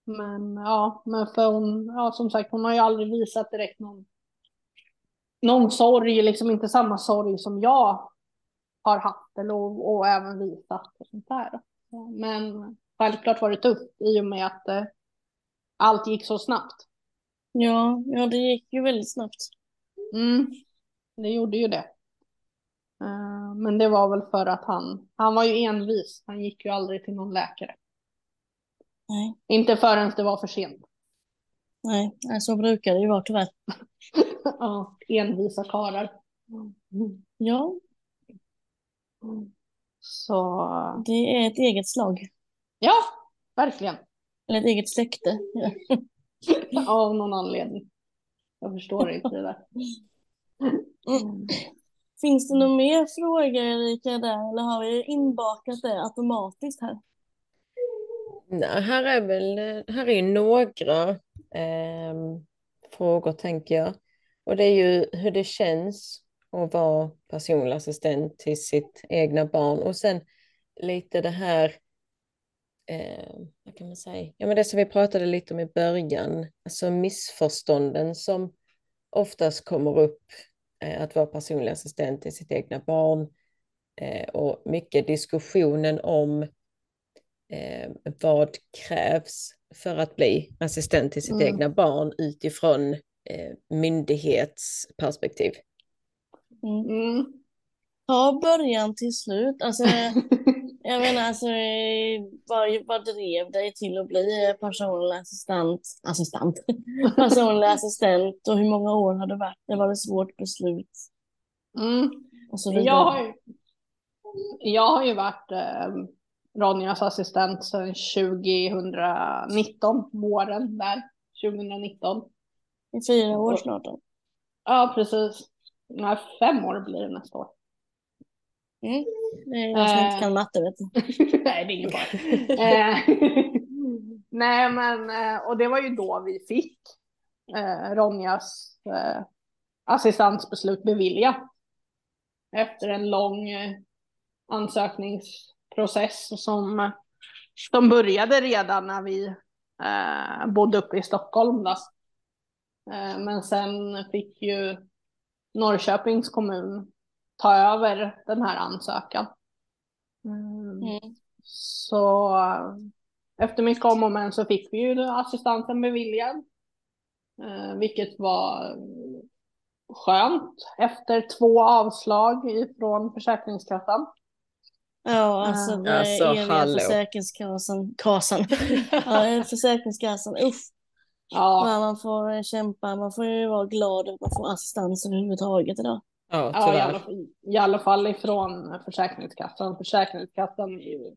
C: men ja, men för hon, ja som sagt, hon har ju aldrig visat direkt någon, någon sorg, liksom inte samma sorg som jag har haft eller och, och även visat och sånt där. Men självklart var det tufft i och med att eh, allt gick så snabbt.
A: Ja, ja, det gick ju väldigt snabbt.
C: Mm, det gjorde ju det. Uh, men det var väl för att han, han var ju envis. Han gick ju aldrig till någon läkare. Nej. Inte förrän det var för sent.
A: Nej, så brukar det ju vara tyvärr. [laughs]
C: ja, envisa karlar.
A: Mm. Ja,
C: så...
A: Det är ett eget slag.
C: Ja, verkligen.
A: Eller ett eget släkte. [laughs]
C: Av någon anledning. Jag förstår inte det där.
A: Mm. Finns det några mer frågor Erika där eller har vi inbakat det automatiskt här?
B: Nej, här är väl här är några eh, frågor tänker jag. Och det är ju hur det känns att vara personlig assistent till sitt egna barn. Och sen lite det här, eh, vad kan man säga, ja men det som vi pratade lite om i början, alltså missförstånden som oftast kommer upp eh, att vara personlig assistent till sitt egna barn eh, och mycket diskussionen om eh, vad krävs för att bli assistent till sitt mm. egna barn utifrån eh, myndighetsperspektiv.
A: Mm. Ta början till slut. Alltså, [laughs] jag menar, alltså, vad, vad drev dig till att bli personlig assistent? assistent. [laughs] personlig assistent och hur många år har det varit? Det var ett svårt beslut.
C: Mm. jag, har ju, jag har ju varit eh, Ronjas assistent sedan 2019, våren där, 2019.
A: I fyra år snart då.
C: Ja, precis. Nej, fem år blir det nästa år.
A: Mm. Det är jag som inte kan matte vet du. [laughs]
C: Nej, det är ingen fara. Eh, [laughs] nej, men eh, och det var ju då vi fick eh, Ronjas eh, assistansbeslut beviljat. Efter en lång eh, ansökningsprocess som, som började redan när vi eh, bodde uppe i Stockholm. Då. Eh, men sen fick ju Norrköpings kommun ta över den här ansökan. Mm. Mm. Så efter mycket om och men så fick vi ju assistansen beviljad. Eh, vilket var skönt efter två avslag från Försäkringskassan.
A: Ja, alltså det är alltså, eviga Försäkringskassan. Kasan. [laughs] ja, försäkringskassan, usch. Ja. ja. Man får kämpa, man får ju vara glad att man får assistans överhuvudtaget idag.
C: Ja, ja i, alla, i alla fall ifrån Försäkringskassan. Försäkringskassan är ju...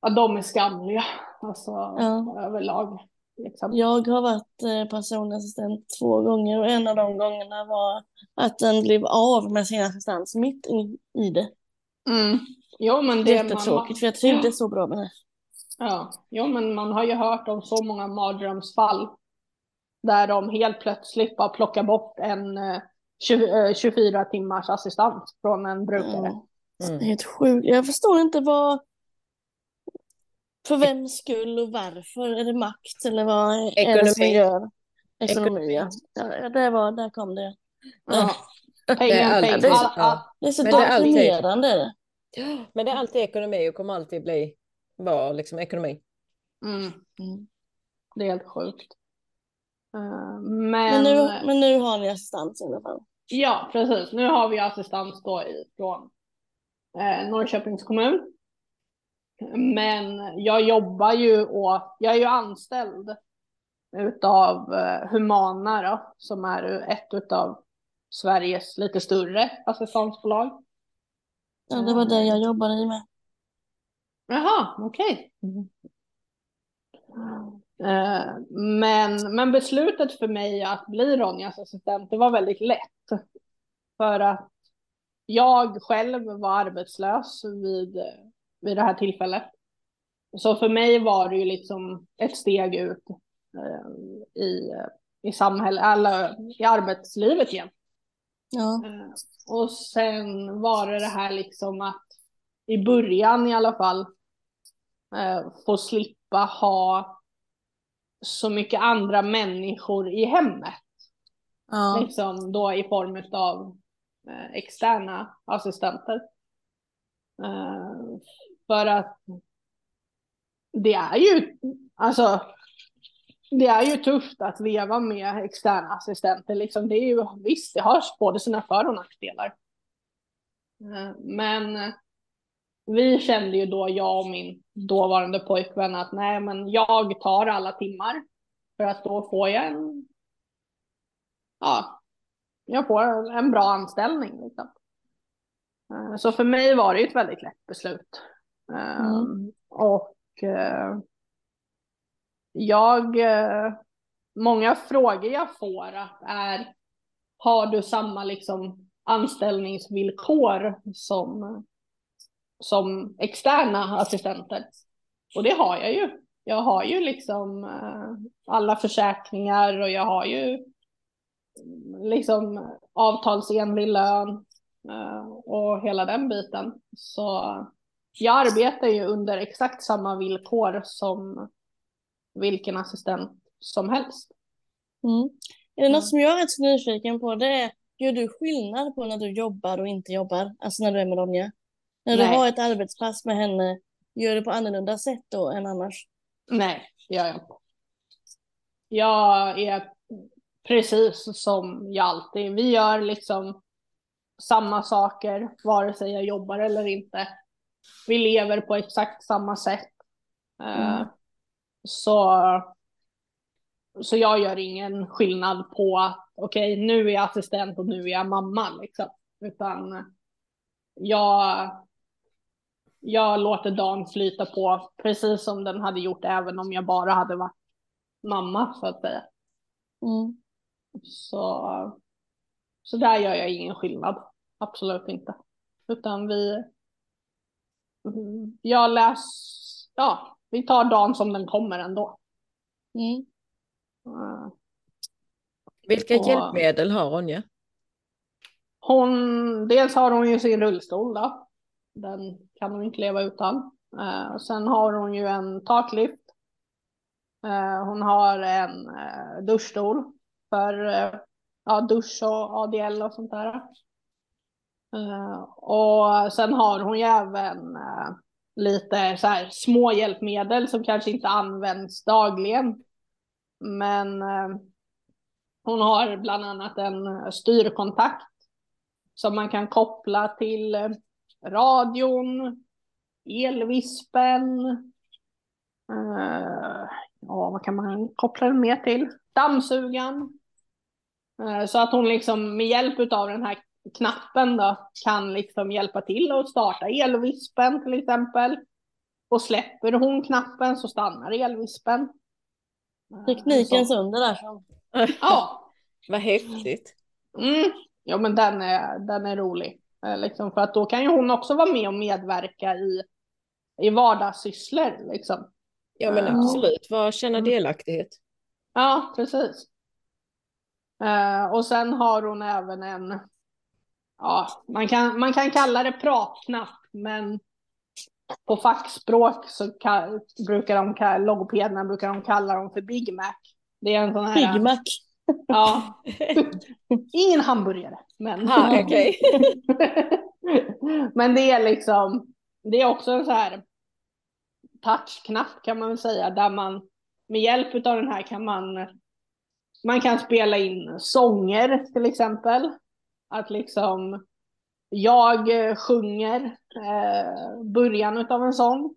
C: Ja, de är skamliga, alltså ja. överlag. Liksom.
A: Jag har varit eh, personlig assistent två gånger och en av de gångerna var att den blev av med sin assistans mitt i, i det.
C: Mm. Jo, men
A: det är jättetråkigt man... för jag trivdes ja. så bra med det.
C: Ja, jo, men man har ju hört om så många mardrömsfall där de helt plötsligt bara plockar bort en 20, 24 eh, timmars assistans från en brukare. Mm.
A: Mm. Helt sjukt. Jag förstår inte vad... För vems skull och varför? Är det makt eller vad Ekonomi. är det som gör? Ekonomi, ja. ja det var, där kom det. Ja.
B: Det är, alltid, det, är,
A: det är så deprimerande.
B: Men det är alltid ekonomi och kommer alltid bli vara liksom ekonomi.
C: Mm. Mm. Det är helt sjukt.
A: Uh, men... Men, nu, men nu har ni assistans i alla fall.
C: Ja, precis. Nu har vi assistans då från eh, Norrköpings kommun. Men jag jobbar ju och jag är ju anställd utav eh, Humana då, som är ett utav Sveriges lite större assistansbolag.
A: Ja, det var det jag jobbade i med.
C: Jaha, okej. Okay. Mm. Eh, men, men beslutet för mig att bli Ronjas assistent, det var väldigt lätt. För att jag själv var arbetslös vid, vid det här tillfället. Så för mig var det ju liksom ett steg ut eh, i, i samhället, eller i arbetslivet igen.
A: Ja.
C: Eh, och sen var det det här liksom att i början i alla fall få slippa ha så mycket andra människor i hemmet. Ja. Liksom då i form av eh, externa assistenter. Eh, för att det är ju, alltså, det är ju tufft att leva med externa assistenter. Liksom, det är ju, visst, det har både sina för och nackdelar. Eh, men vi kände ju då, jag och min dåvarande pojkvän, att nej, men jag tar alla timmar för att då får jag en, ja, jag får en bra anställning. Liksom. Eh, så för mig var det ett väldigt lätt beslut. Mm. Ehm, och eh, jag, eh, många frågor jag får är, har du samma liksom anställningsvillkor som som externa assistenter. Och det har jag ju. Jag har ju liksom eh, alla försäkringar och jag har ju mm, liksom avtalsenlig lön eh, och hela den biten. Så jag arbetar ju under exakt samma villkor som vilken assistent som helst.
A: Mm. Är det något som jag är rätt så nyfiken på det är, gör du skillnad på när du jobbar och inte jobbar? Alltså när du är med Ronja? När Nej. du har ett arbetspass med henne, gör du på annorlunda sätt då än annars?
C: Nej, det gör jag inte. Jag är precis som jag alltid, vi gör liksom samma saker vare sig jag jobbar eller inte. Vi lever på exakt samma sätt. Eh, mm. Så, så jag gör ingen skillnad på att okej, okay, nu är jag assistent och nu är jag mamma liksom. Utan jag, jag låter dagen flyta på precis som den hade gjort även om jag bara hade varit mamma så att säga. Mm. Så, så där gör jag ingen skillnad. Absolut inte. Utan vi, jag läs, ja, vi tar dagen som den kommer ändå. Mm.
B: Uh, Vilka och, hjälpmedel har Ronja?
C: Hon, dels har hon ju sin rullstol då. Den kan hon inte leva utan. Uh, sen har hon ju en taklyft. Uh, hon har en uh, duschstol för ja, dusch och ADL och sånt där. Och sen har hon ju även lite så här små hjälpmedel som kanske inte används dagligen. Men eh, hon har bland annat en eh, styrkontakt som man kan koppla till eh, radion, elvispen. Eh, ja, vad kan man koppla den mer till? Dammsugan. Så att hon liksom med hjälp av den här knappen då kan liksom hjälpa till att starta elvispen till exempel. Och släpper hon knappen så stannar elvispen.
A: Teknikens under där.
C: Ja. [laughs]
B: Vad häftigt.
C: Mm. Ja men den är, den är rolig. Eh, liksom, för att då kan ju hon också vara med och medverka i, i vardagssysslor. Liksom.
B: Ja men eh, absolut, vad känna mm. delaktighet.
C: Ja, precis. Uh, och sen har hon även en, ja, man kan, man kan kalla det pratknapp, men på fackspråk så ka, brukar de, logopederna brukar de kalla dem för Big Mac. Det är en sån
A: här... Big Mac?
C: Ja. [laughs] Ingen hamburgare, men...
B: Ah, okay. [laughs]
C: men det är liksom, det är också en så här touchknapp kan man väl säga, där man med hjälp av den här kan man, man kan spela in sånger till exempel. Att liksom jag eh, sjunger eh, början av en sång.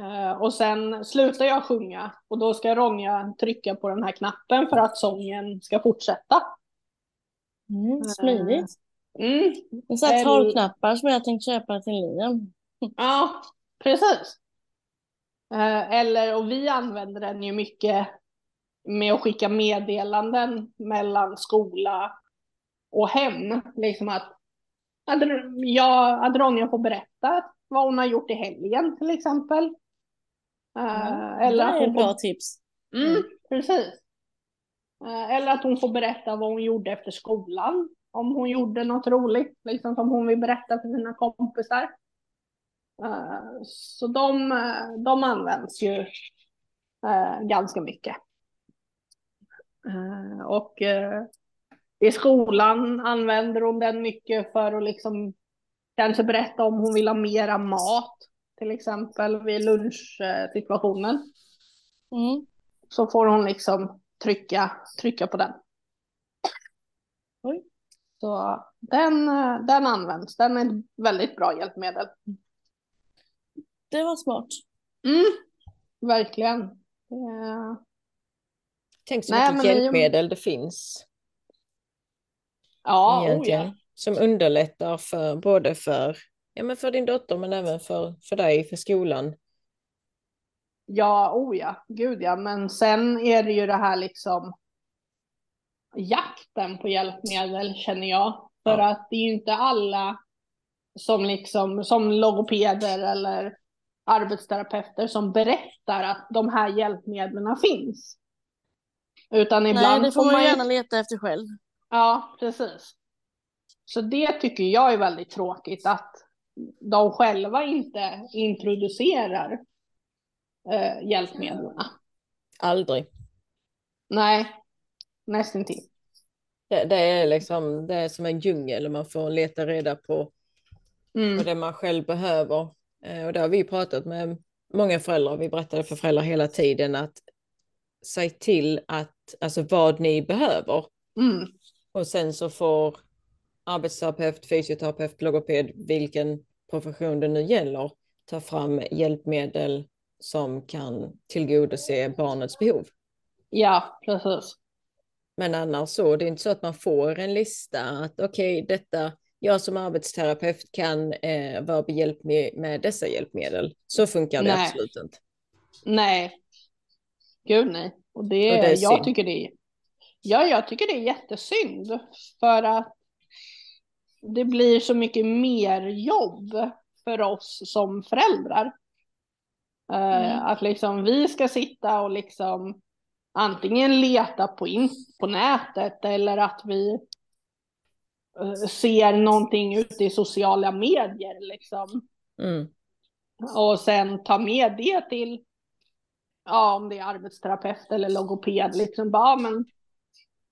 C: Eh, och sen slutar jag sjunga och då ska Ronja trycka på den här knappen för att sången ska fortsätta.
A: Mm, smidigt. Mm. En sån här talknappar som jag tänkte köpa till Liam. [laughs]
C: Ja, precis. Eh, eller, och vi använder den ju mycket med att skicka meddelanden mellan skola och hem. Liksom att, Ronja får berätta vad hon har gjort i helgen till exempel.
A: Mm, eller det är bra får... tips.
C: Mm, mm. Precis. Uh, eller att hon får berätta vad hon gjorde efter skolan. Om hon gjorde något roligt, liksom som hon vill berätta för sina kompisar. Uh, så de, de används ju ganska mycket. och i skolan använder hon den mycket för att liksom kanske berätta om hon vill ha mera mat, till exempel vid lunchsituationen. Mm. Så får hon liksom trycka, trycka på den. Oj. Så den, den används, den är ett väldigt bra hjälpmedel.
A: Det var smart.
C: Mm, verkligen. Ja.
B: Tänk så mycket hjälpmedel det finns.
C: Ja, oh ja.
B: Som underlättar för både för, ja, men för din dotter men även för, för dig, för skolan.
C: Ja, oh ja, gud ja. Men sen är det ju det här liksom jakten på hjälpmedel känner jag. För ja. att det är ju inte alla som liksom som logopeder eller arbetsterapeuter som berättar att de här hjälpmedlen finns. Utan ibland
A: Nej, det får man, man gärna leta efter själv.
C: Ja, precis. Så det tycker jag är väldigt tråkigt att de själva inte introducerar eh, hjälpmedlen.
B: Aldrig.
C: Nej. nästintill.
B: Det, det är liksom, det är som en djungel och man får leta reda på, mm. på det man själv behöver. Eh, och det har vi pratat med många föräldrar, vi berättade för föräldrar hela tiden att säg till att, alltså vad ni behöver. Mm. Och sen så får arbetsterapeut, fysioterapeut, logoped, vilken profession det nu gäller, ta fram hjälpmedel som kan tillgodose barnets behov.
C: Ja, precis.
B: Men annars så, det är inte så att man får en lista att okej, okay, detta, jag som arbetsterapeut kan eh, vara behjälp med, med dessa hjälpmedel. Så funkar det nej. absolut inte.
C: Nej, gud nej. Och det, och det jag tycker det är, ja, jag tycker det är jättesynd. För att det blir så mycket mer jobb för oss som föräldrar. Eh, mm. Att liksom vi ska sitta och liksom antingen leta på, in, på nätet eller att vi uh, ser någonting ute i sociala medier liksom. Mm. Och sen ta med det till, ja om det är arbetsterapeut eller logoped, liksom bara, men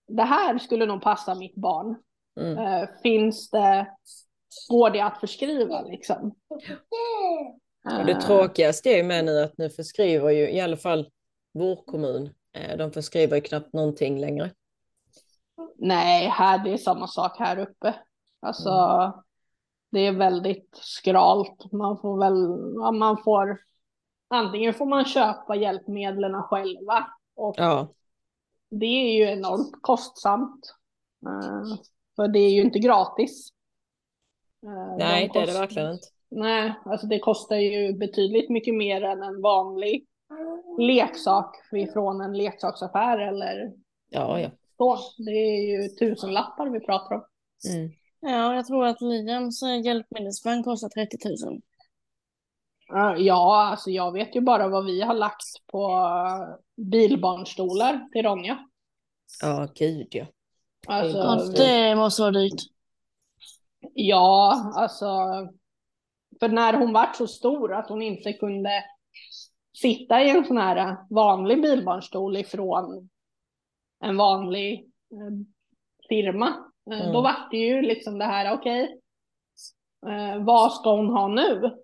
C: det här skulle nog passa mitt barn. Mm. Uh, finns det, går det att förskriva liksom?
B: Och det tråkigaste är med nu att nu förskriver ju i alla fall vår kommun Eh, de förskriver knappt någonting längre.
C: Nej, här det är samma sak här uppe. Alltså, mm. det är väldigt skralt. Man får väl, ja, man får, antingen får man köpa hjälpmedlen själva och ja. Det är ju enormt kostsamt. Uh, för det är ju inte gratis.
B: Uh, Nej, de det är det verkligen inte.
C: Nej, alltså det kostar ju betydligt mycket mer än en vanlig leksak från en leksaksaffär eller
B: ja, ja.
C: så. Det är ju tusenlappar vi pratar om.
A: Mm. Ja, jag tror att Liams hjälpmedelsvagn kostar 30 000.
C: Ja, alltså jag vet ju bara vad vi har lagt på bilbarnstolar till Ronja.
B: Ja, gud ja.
A: Alltså, det måste vara dyrt.
C: Ja, alltså. För när hon var så stor att hon inte kunde sitta i en sån här vanlig bilbarnstol ifrån en vanlig eh, firma. Eh, mm. Då var det ju liksom det här, okej, okay, eh, vad ska hon ha nu?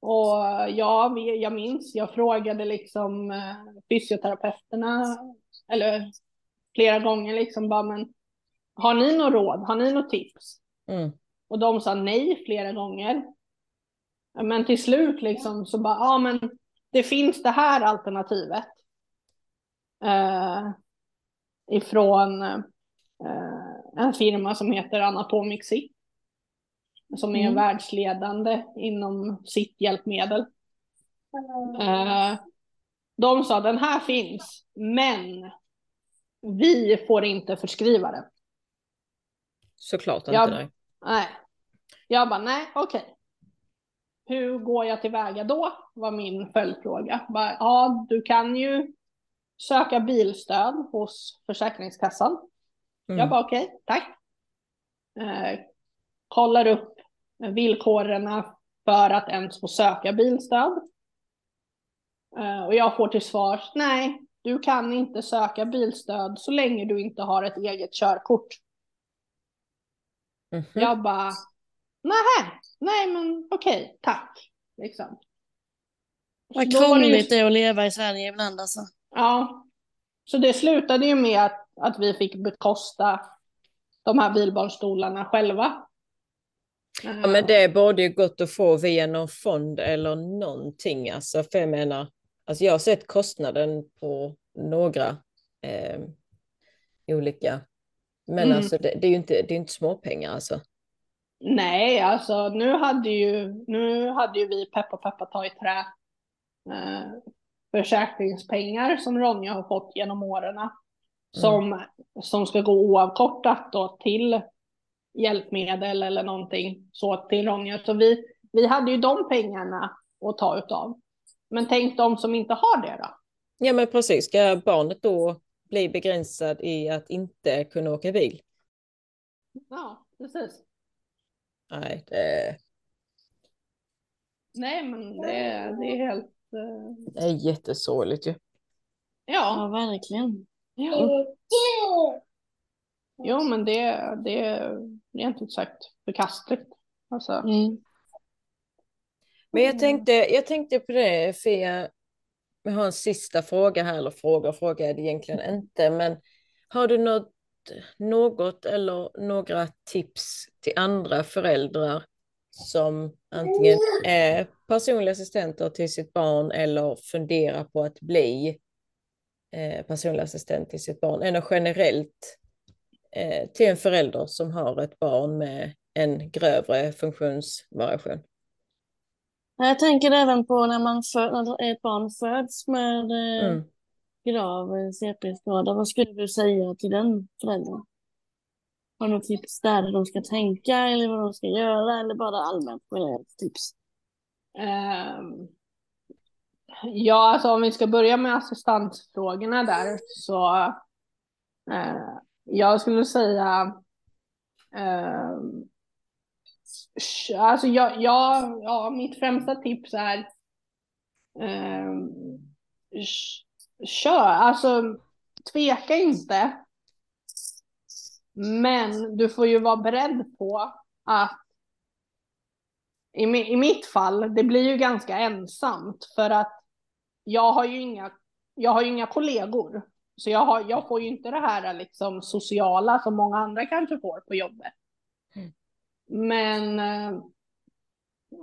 C: Och ja, jag minns, jag frågade liksom fysioterapeuterna, eller flera gånger liksom bara, men har ni något råd? Har ni något tips? Mm. Och de sa nej flera gånger. Men till slut liksom så bara, ja men det finns det här alternativet. Eh, ifrån eh, en firma som heter Anatomixi. Som är mm. världsledande inom sitt hjälpmedel. Eh, de sa den här finns, men vi får inte förskriva det.
B: Såklart inte. Jag,
C: nej. nej. Jag bara, nej, okej. Okay hur går jag tillväga då? Var min följdfråga. Bara, ja, du kan ju söka bilstöd hos Försäkringskassan. Mm. Jag bara okej, okay, tack. Eh, kollar upp villkoren för att ens få söka bilstöd. Eh, och jag får till svar, nej, du kan inte söka bilstöd så länge du inte har ett eget körkort. Mm -hmm. Jag bara, nej, nej men okej, okay, tack. Liksom.
A: Vad krångligt det är att leva i Sverige ibland alltså.
C: Ja. Så det slutade ju med att, att vi fick bekosta de här bilbarnstolarna själva.
B: Ja men det borde ju gått att få via någon fond eller någonting alltså. För jag menar, alltså jag har sett kostnaden på några eh, olika. Men mm. alltså det, det, är ju inte, det är inte småpengar alltså.
C: Nej, alltså nu hade ju, nu hade ju vi Peppa Peppa ta i trä eh, försäkringspengar som Ronja har fått genom åren. Mm. Som, som ska gå oavkortat då till hjälpmedel eller någonting så till Ronja. Så vi, vi hade ju de pengarna att ta utav. Men tänk de som inte har det då?
B: Ja men precis, ska barnet då bli begränsad i att inte kunna åka bil?
C: Ja, precis.
B: Nej, det...
C: Nej, men det, det är helt... Uh...
B: Det är jättesorgligt ju.
A: Ja. ja, verkligen.
C: Ja. Jo, men det, det är rent ut sagt förkastligt. Alltså. Mm.
B: Men jag tänkte, jag tänkte på det, Fia. Vi har en sista fråga här, eller fråga, fråga är det egentligen inte, men har du något, något eller några tips till andra föräldrar som antingen är personliga assistenter till sitt barn eller funderar på att bli eh, personlig assistent till sitt barn, eller generellt till en förälder som har ett barn med en grövre funktionsvariation?
A: Jag tänker även på när, man för, när ett barn föds med eh, mm. grav CP-skada. Vad skulle du säga till den föräldern? Har du något tips där de ska tänka eller vad de ska göra eller bara allmänt generellt tips? Um,
C: ja, alltså om vi ska börja med assistansfrågorna där så uh, jag skulle säga Eh, Alltså jag, jag, ja, mitt främsta tips är eh, kör, alltså tveka inte. Men du får ju vara beredd på att i, i mitt fall, det blir ju ganska ensamt för att jag har ju inga, jag har ju inga kollegor. Så jag, har, jag får ju inte det här liksom sociala som många andra kanske får på jobbet. Men, eh,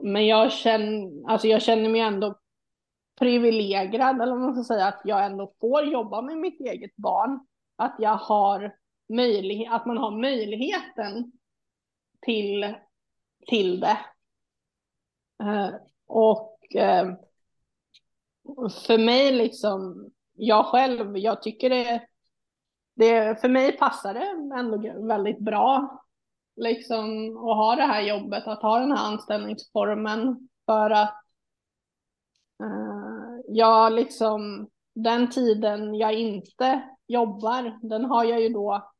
C: men jag, känner, alltså jag känner mig ändå privilegierad, eller man ska säga, att jag ändå får jobba med mitt eget barn. Att jag har möjlighet, att man har möjligheten till, till det. Eh, och eh, för mig liksom, jag själv, jag tycker det, det för mig passar det ändå väldigt bra liksom att ha det här jobbet, att ha den här anställningsformen för att eh, jag liksom, den tiden jag inte jobbar, den har jag ju då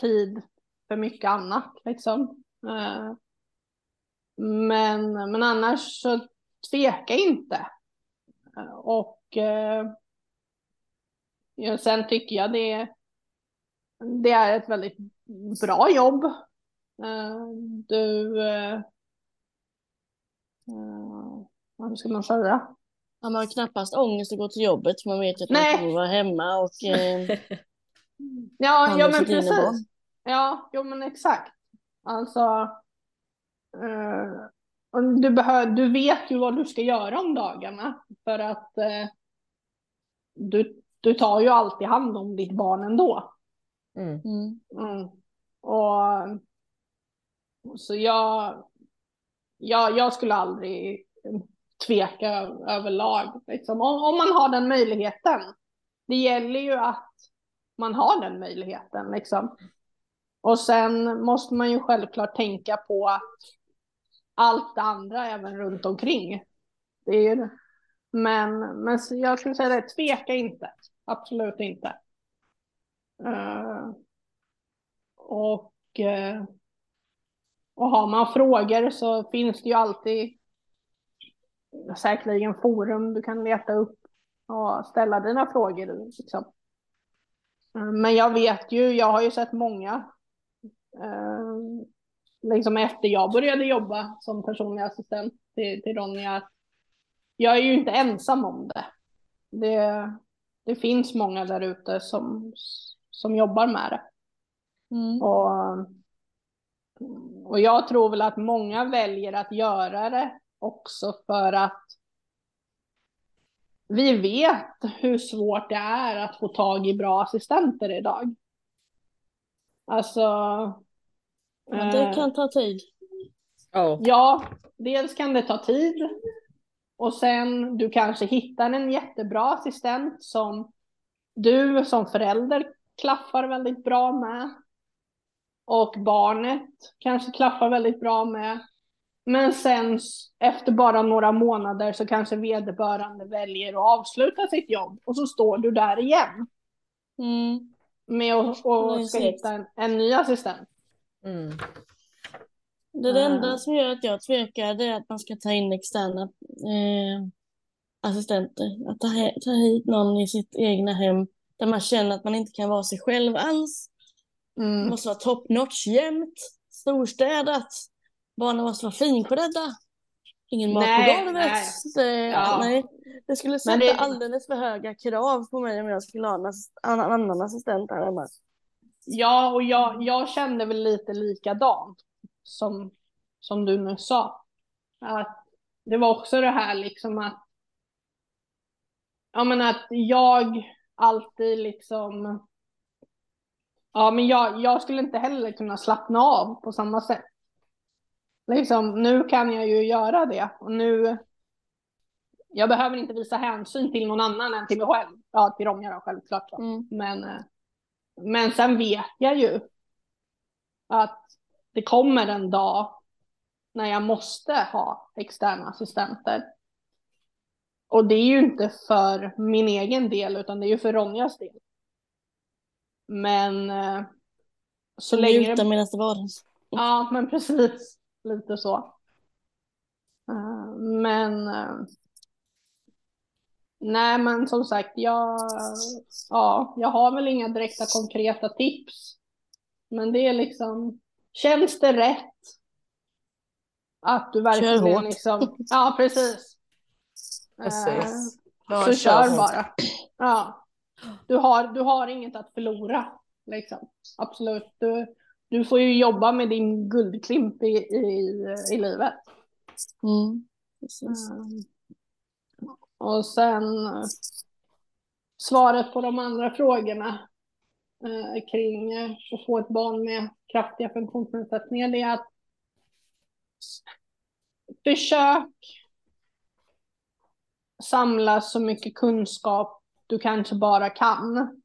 C: tid för mycket annat liksom. Eh, men, men annars så tveka inte. Eh, och eh, ja, sen tycker jag det, det är ett väldigt bra jobb. Eh, du, uh, vad ska man säga?
A: Ja, man har knappast ångest att gå till jobbet man vet att man kommer vara hemma och [laughs]
C: Ja, ja men precis. Ja, jo men exakt. Alltså, du, behör, du vet ju vad du ska göra om dagarna för att du, du tar ju alltid hand om ditt barn ändå. Mm. Mm. Och så jag, jag, jag skulle aldrig tveka överlag. Liksom. Om, om man har den möjligheten. Det gäller ju att man har den möjligheten. Liksom. Och sen måste man ju självklart tänka på att allt det andra även runt omkring. Det är, men, men jag skulle säga det, tveka inte. Absolut inte. Uh, och, uh, och har man frågor så finns det ju alltid säkerligen forum du kan leta upp och ställa dina frågor. Liksom. Uh, men jag vet ju, jag har ju sett många liksom efter jag började jobba som personlig assistent till, till Ronja, jag är ju inte ensam om det. Det, det finns många där ute som, som jobbar med det. Mm. Och, och jag tror väl att många väljer att göra det också för att vi vet hur svårt det är att få tag i bra assistenter idag. Alltså.
A: Ja, det kan ta tid.
C: Oh. Ja, dels kan det ta tid. Och sen du kanske hittar en jättebra assistent som du som förälder klaffar väldigt bra med. Och barnet kanske klaffar väldigt bra med. Men sen efter bara några månader så kanske vederbörande väljer att avsluta sitt jobb och så står du där igen. Mm. Med att och ska hitta en, en ny assistent. Mm.
A: Det, det enda som gör att jag tvekar det är att man ska ta in externa eh, assistenter. Att ta, ta hit någon i sitt egna hem Där man känner att man inte kan vara sig själv alls. Mm. Måste vara top notch jämt, storstädat. Barnen måste vara finklädda. Ingen mat på golvet. Nej. Det, ja. nej. det skulle sätta det... alldeles för höga krav på mig om jag skulle ha en annan assistent här hemma.
C: Ja, och jag, jag kände väl lite likadant som, som du nu sa. Att det var också det här liksom att, ja men att jag alltid liksom, ja men jag, jag skulle inte heller kunna slappna av på samma sätt. Liksom, nu kan jag ju göra det och nu, jag behöver inte visa hänsyn till någon annan än till mig själv. Ja, till dem jag självklart. Mm. Men, eh, men sen vet jag ju att det kommer en dag när jag måste ha externa assistenter. Och det är ju inte för min egen del utan det är ju för Ronjas del. Men eh,
A: så länge... Njuta medan det var.
C: Ja, men precis. Lite så. Uh, men uh, nej, men som sagt, jag, ja, jag har väl inga direkta konkreta tips. Men det är liksom, känns det rätt att du verkligen kör hårt. liksom, ja precis.
B: Precis.
C: Uh, så kör, kör bara. Ja. Du har, du har inget att förlora. Liksom. Absolut. Du, du får ju jobba med din guldklimp i, i, i livet. Mm. Mm. Och sen svaret på de andra frågorna eh, kring eh, att få ett barn med kraftiga funktionsnedsättningar det är att försök samla så mycket kunskap du kanske bara kan.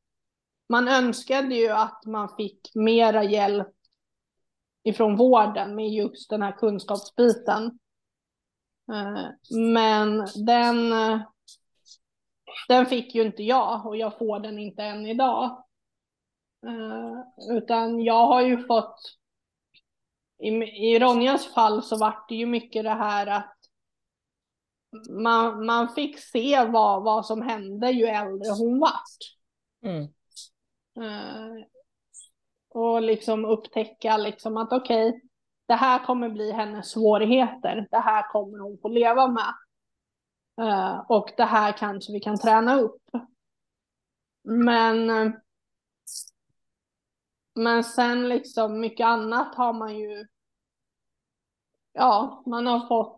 C: Man önskade ju att man fick mera hjälp ifrån vården med just den här kunskapsbiten. Eh, men den, eh, den fick ju inte jag och jag får den inte än idag. Eh, utan jag har ju fått i, i Ronjas fall så vart det ju mycket det här att man, man fick se vad, vad som hände ju äldre hon vart. Mm. Uh, och liksom upptäcka liksom att okej, okay, det här kommer bli hennes svårigheter. Det här kommer hon få leva med. Uh, och det här kanske vi kan träna upp. Men men sen liksom mycket annat har man ju, ja, man har fått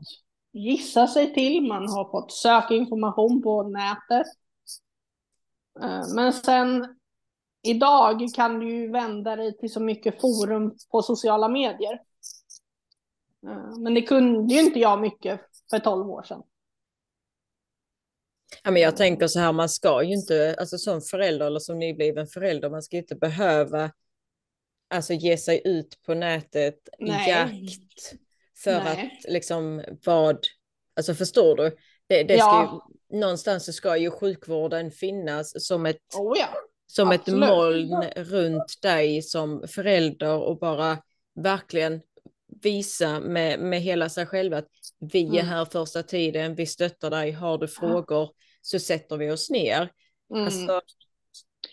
C: gissa sig till, man har fått söka information på nätet. Eh, men sen idag kan du ju vända dig till så mycket forum på sociala medier. Eh, men det kunde ju inte jag mycket för tolv år sedan.
B: Ja, men jag tänker så här, man ska ju inte, alltså som förälder eller som nybliven förälder, man ska inte behöva alltså ge sig ut på nätet i jakt för Nej. att liksom vad, alltså förstår du? Det, det ja. ju, någonstans så ska ju sjukvården finnas som ett,
C: oh ja.
B: som ett moln runt dig som förälder och bara verkligen visa med, med hela sig själv att vi är mm. här första tiden, vi stöttar dig, har du frågor så sätter vi oss ner. Mm. Alltså,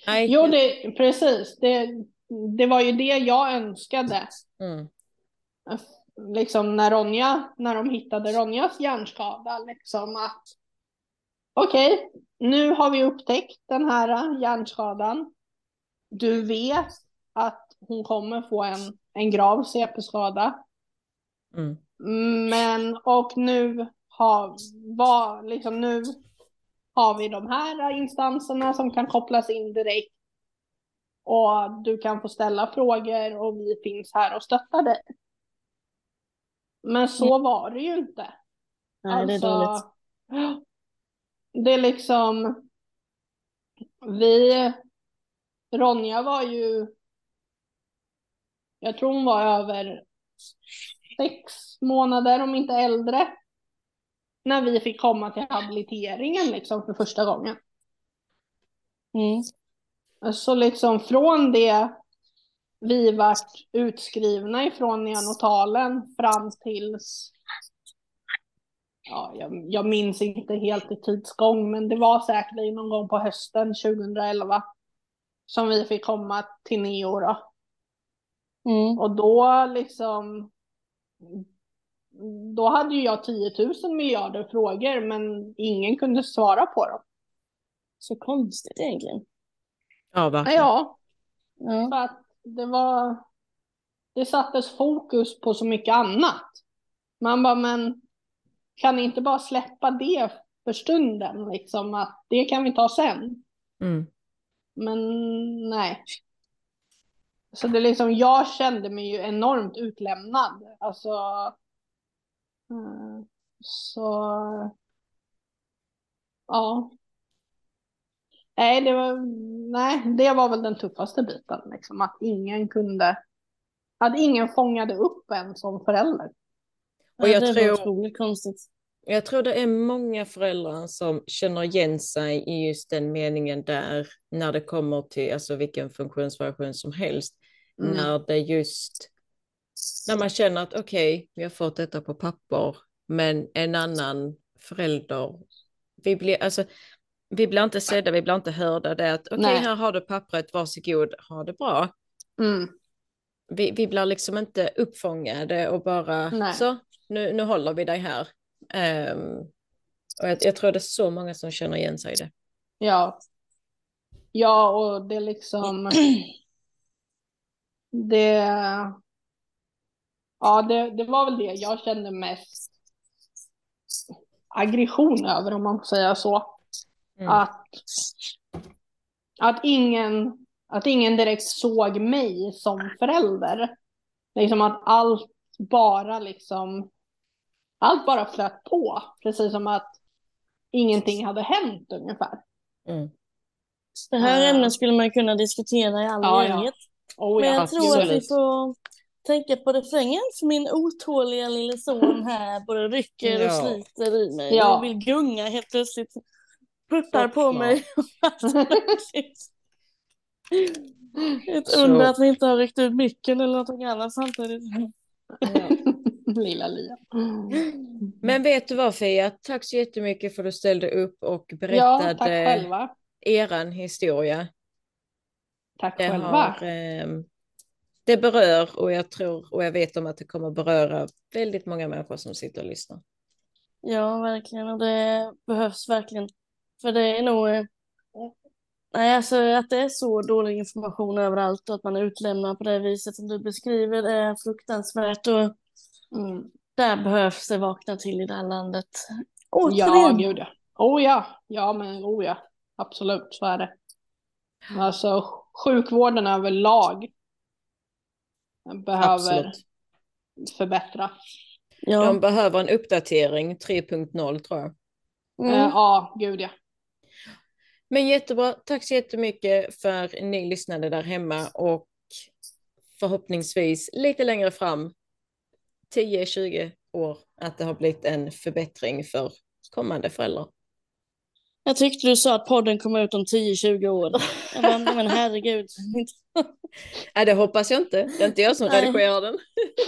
C: nej. Jo, det, precis. Det, det var ju det jag önskade. Mm. Liksom när Ronja, när de hittade Ronjas hjärnskada, liksom att okej, okay, nu har vi upptäckt den här hjärnskadan. Du vet att hon kommer få en, en grav CP-skada. Mm. Men och nu har, var, liksom nu har vi de här instanserna som kan kopplas in direkt och du kan få ställa frågor och vi finns här och stöttar dig. Men så mm. var det ju inte.
A: Nej, alltså, det är dåligt. [gasps]
C: Det är liksom, vi, Ronja var ju, jag tror hon var över sex månader om inte äldre. När vi fick komma till habiliteringen liksom för första gången. Mm. Så liksom från det vi vart utskrivna ifrån neonatalen fram tills ja, jag, jag minns inte helt i tidsgång, men det var säkert någon gång på hösten 2011 som vi fick komma till nio då. Mm. Och då liksom, då hade ju jag 10 000 miljarder frågor men ingen kunde svara på dem.
A: Så konstigt egentligen.
B: Ja, verkligen.
C: Ja. ja. För att det var, det sattes fokus på så mycket annat. Man bara, men kan ni inte bara släppa det för stunden, liksom att det kan vi ta sen. Mm. Men nej. Så det är liksom, jag kände mig ju enormt utlämnad. Alltså. Eh, så. Ja. Nej, det var, nej, det var väl den tuffaste biten, liksom, att ingen kunde, att ingen fångade upp en som förälder.
A: Och jag det tror, var otroligt konstigt.
B: Jag tror det är många föräldrar som känner igen sig i just den meningen där när det kommer till alltså vilken funktionsvariation som helst. Mm. När det just, när man känner att okej, okay, vi har fått detta på papper, men en annan förälder, vi blir, alltså, vi blir inte sedda, vi blir inte hörda. Det är att okej, okay, här har du pappret, varsågod, ha det bra. Mm. Vi, vi blir liksom inte uppfångade och bara Nej. så, nu, nu håller vi dig här. Um, och jag, jag, tror det är så många som känner igen sig i det.
C: Ja. Ja, och det liksom... [clears throat] det... Ja, det, det var väl det jag kände mest aggression över, om man får säga så. Mm. Att, att, ingen, att ingen direkt såg mig som förälder. Liksom att allt bara liksom allt bara flöt på, precis som att ingenting hade hänt ungefär. Mm.
A: Det här uh, ämnet skulle man kunna diskutera i all ja, enighet. Ja. Oh, Men jag absolut. tror att vi får tänka på refrängen för min otåliga lille son här både rycker ja. och sliter i mig. Ja. Jag vill gunga helt plötsligt. Puttar på mig. [laughs] Ett under att vi inte har ryckt ut micken eller något annat samtidigt. [laughs]
C: Lilla Lia.
B: Men vet du vad Fia, tack så jättemycket för att du ställde upp och berättade ja, eran historia.
C: Tack det själva. Har,
B: eh, det berör och jag tror och jag vet om att det kommer beröra väldigt många människor som sitter och lyssnar.
A: Ja, verkligen och det behövs verkligen. För det är nog eh, Nej, alltså att det är så dålig information överallt och att man är utlämnad på det viset som du beskriver är fruktansvärt och Mm. Där behövs det vakna till i det här landet.
C: Återigen. Ja, gud ja. Oh ja, ja men oh ja. Absolut, så är det. Alltså sjukvården överlag behöver Absolut. förbättras.
B: Ja. De behöver en uppdatering 3.0 tror jag.
C: Mm. Uh, ja, gud ja.
B: Men jättebra. Tack så jättemycket för att ni lyssnade där hemma och förhoppningsvis lite längre fram 10-20 år att det har blivit en förbättring för kommande föräldrar.
A: Jag tyckte du sa att podden kommer ut om 10-20 år. Bara, men herregud. [laughs]
B: Nej, det hoppas jag inte. Det är inte jag som Nej. redigerar den.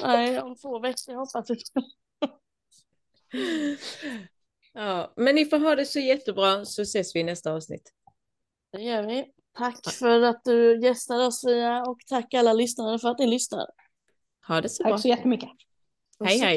A: Nej, om två veckor hoppas jag. [laughs]
B: Ja, men ni får ha det så jättebra så ses vi i nästa avsnitt.
A: Det gör vi. Tack för att du gästade oss Fia och tack alla lyssnare för att ni lyssnar.
B: Ha det så
C: tack
B: bra.
C: Tack så jättemycket.
B: Hej hej.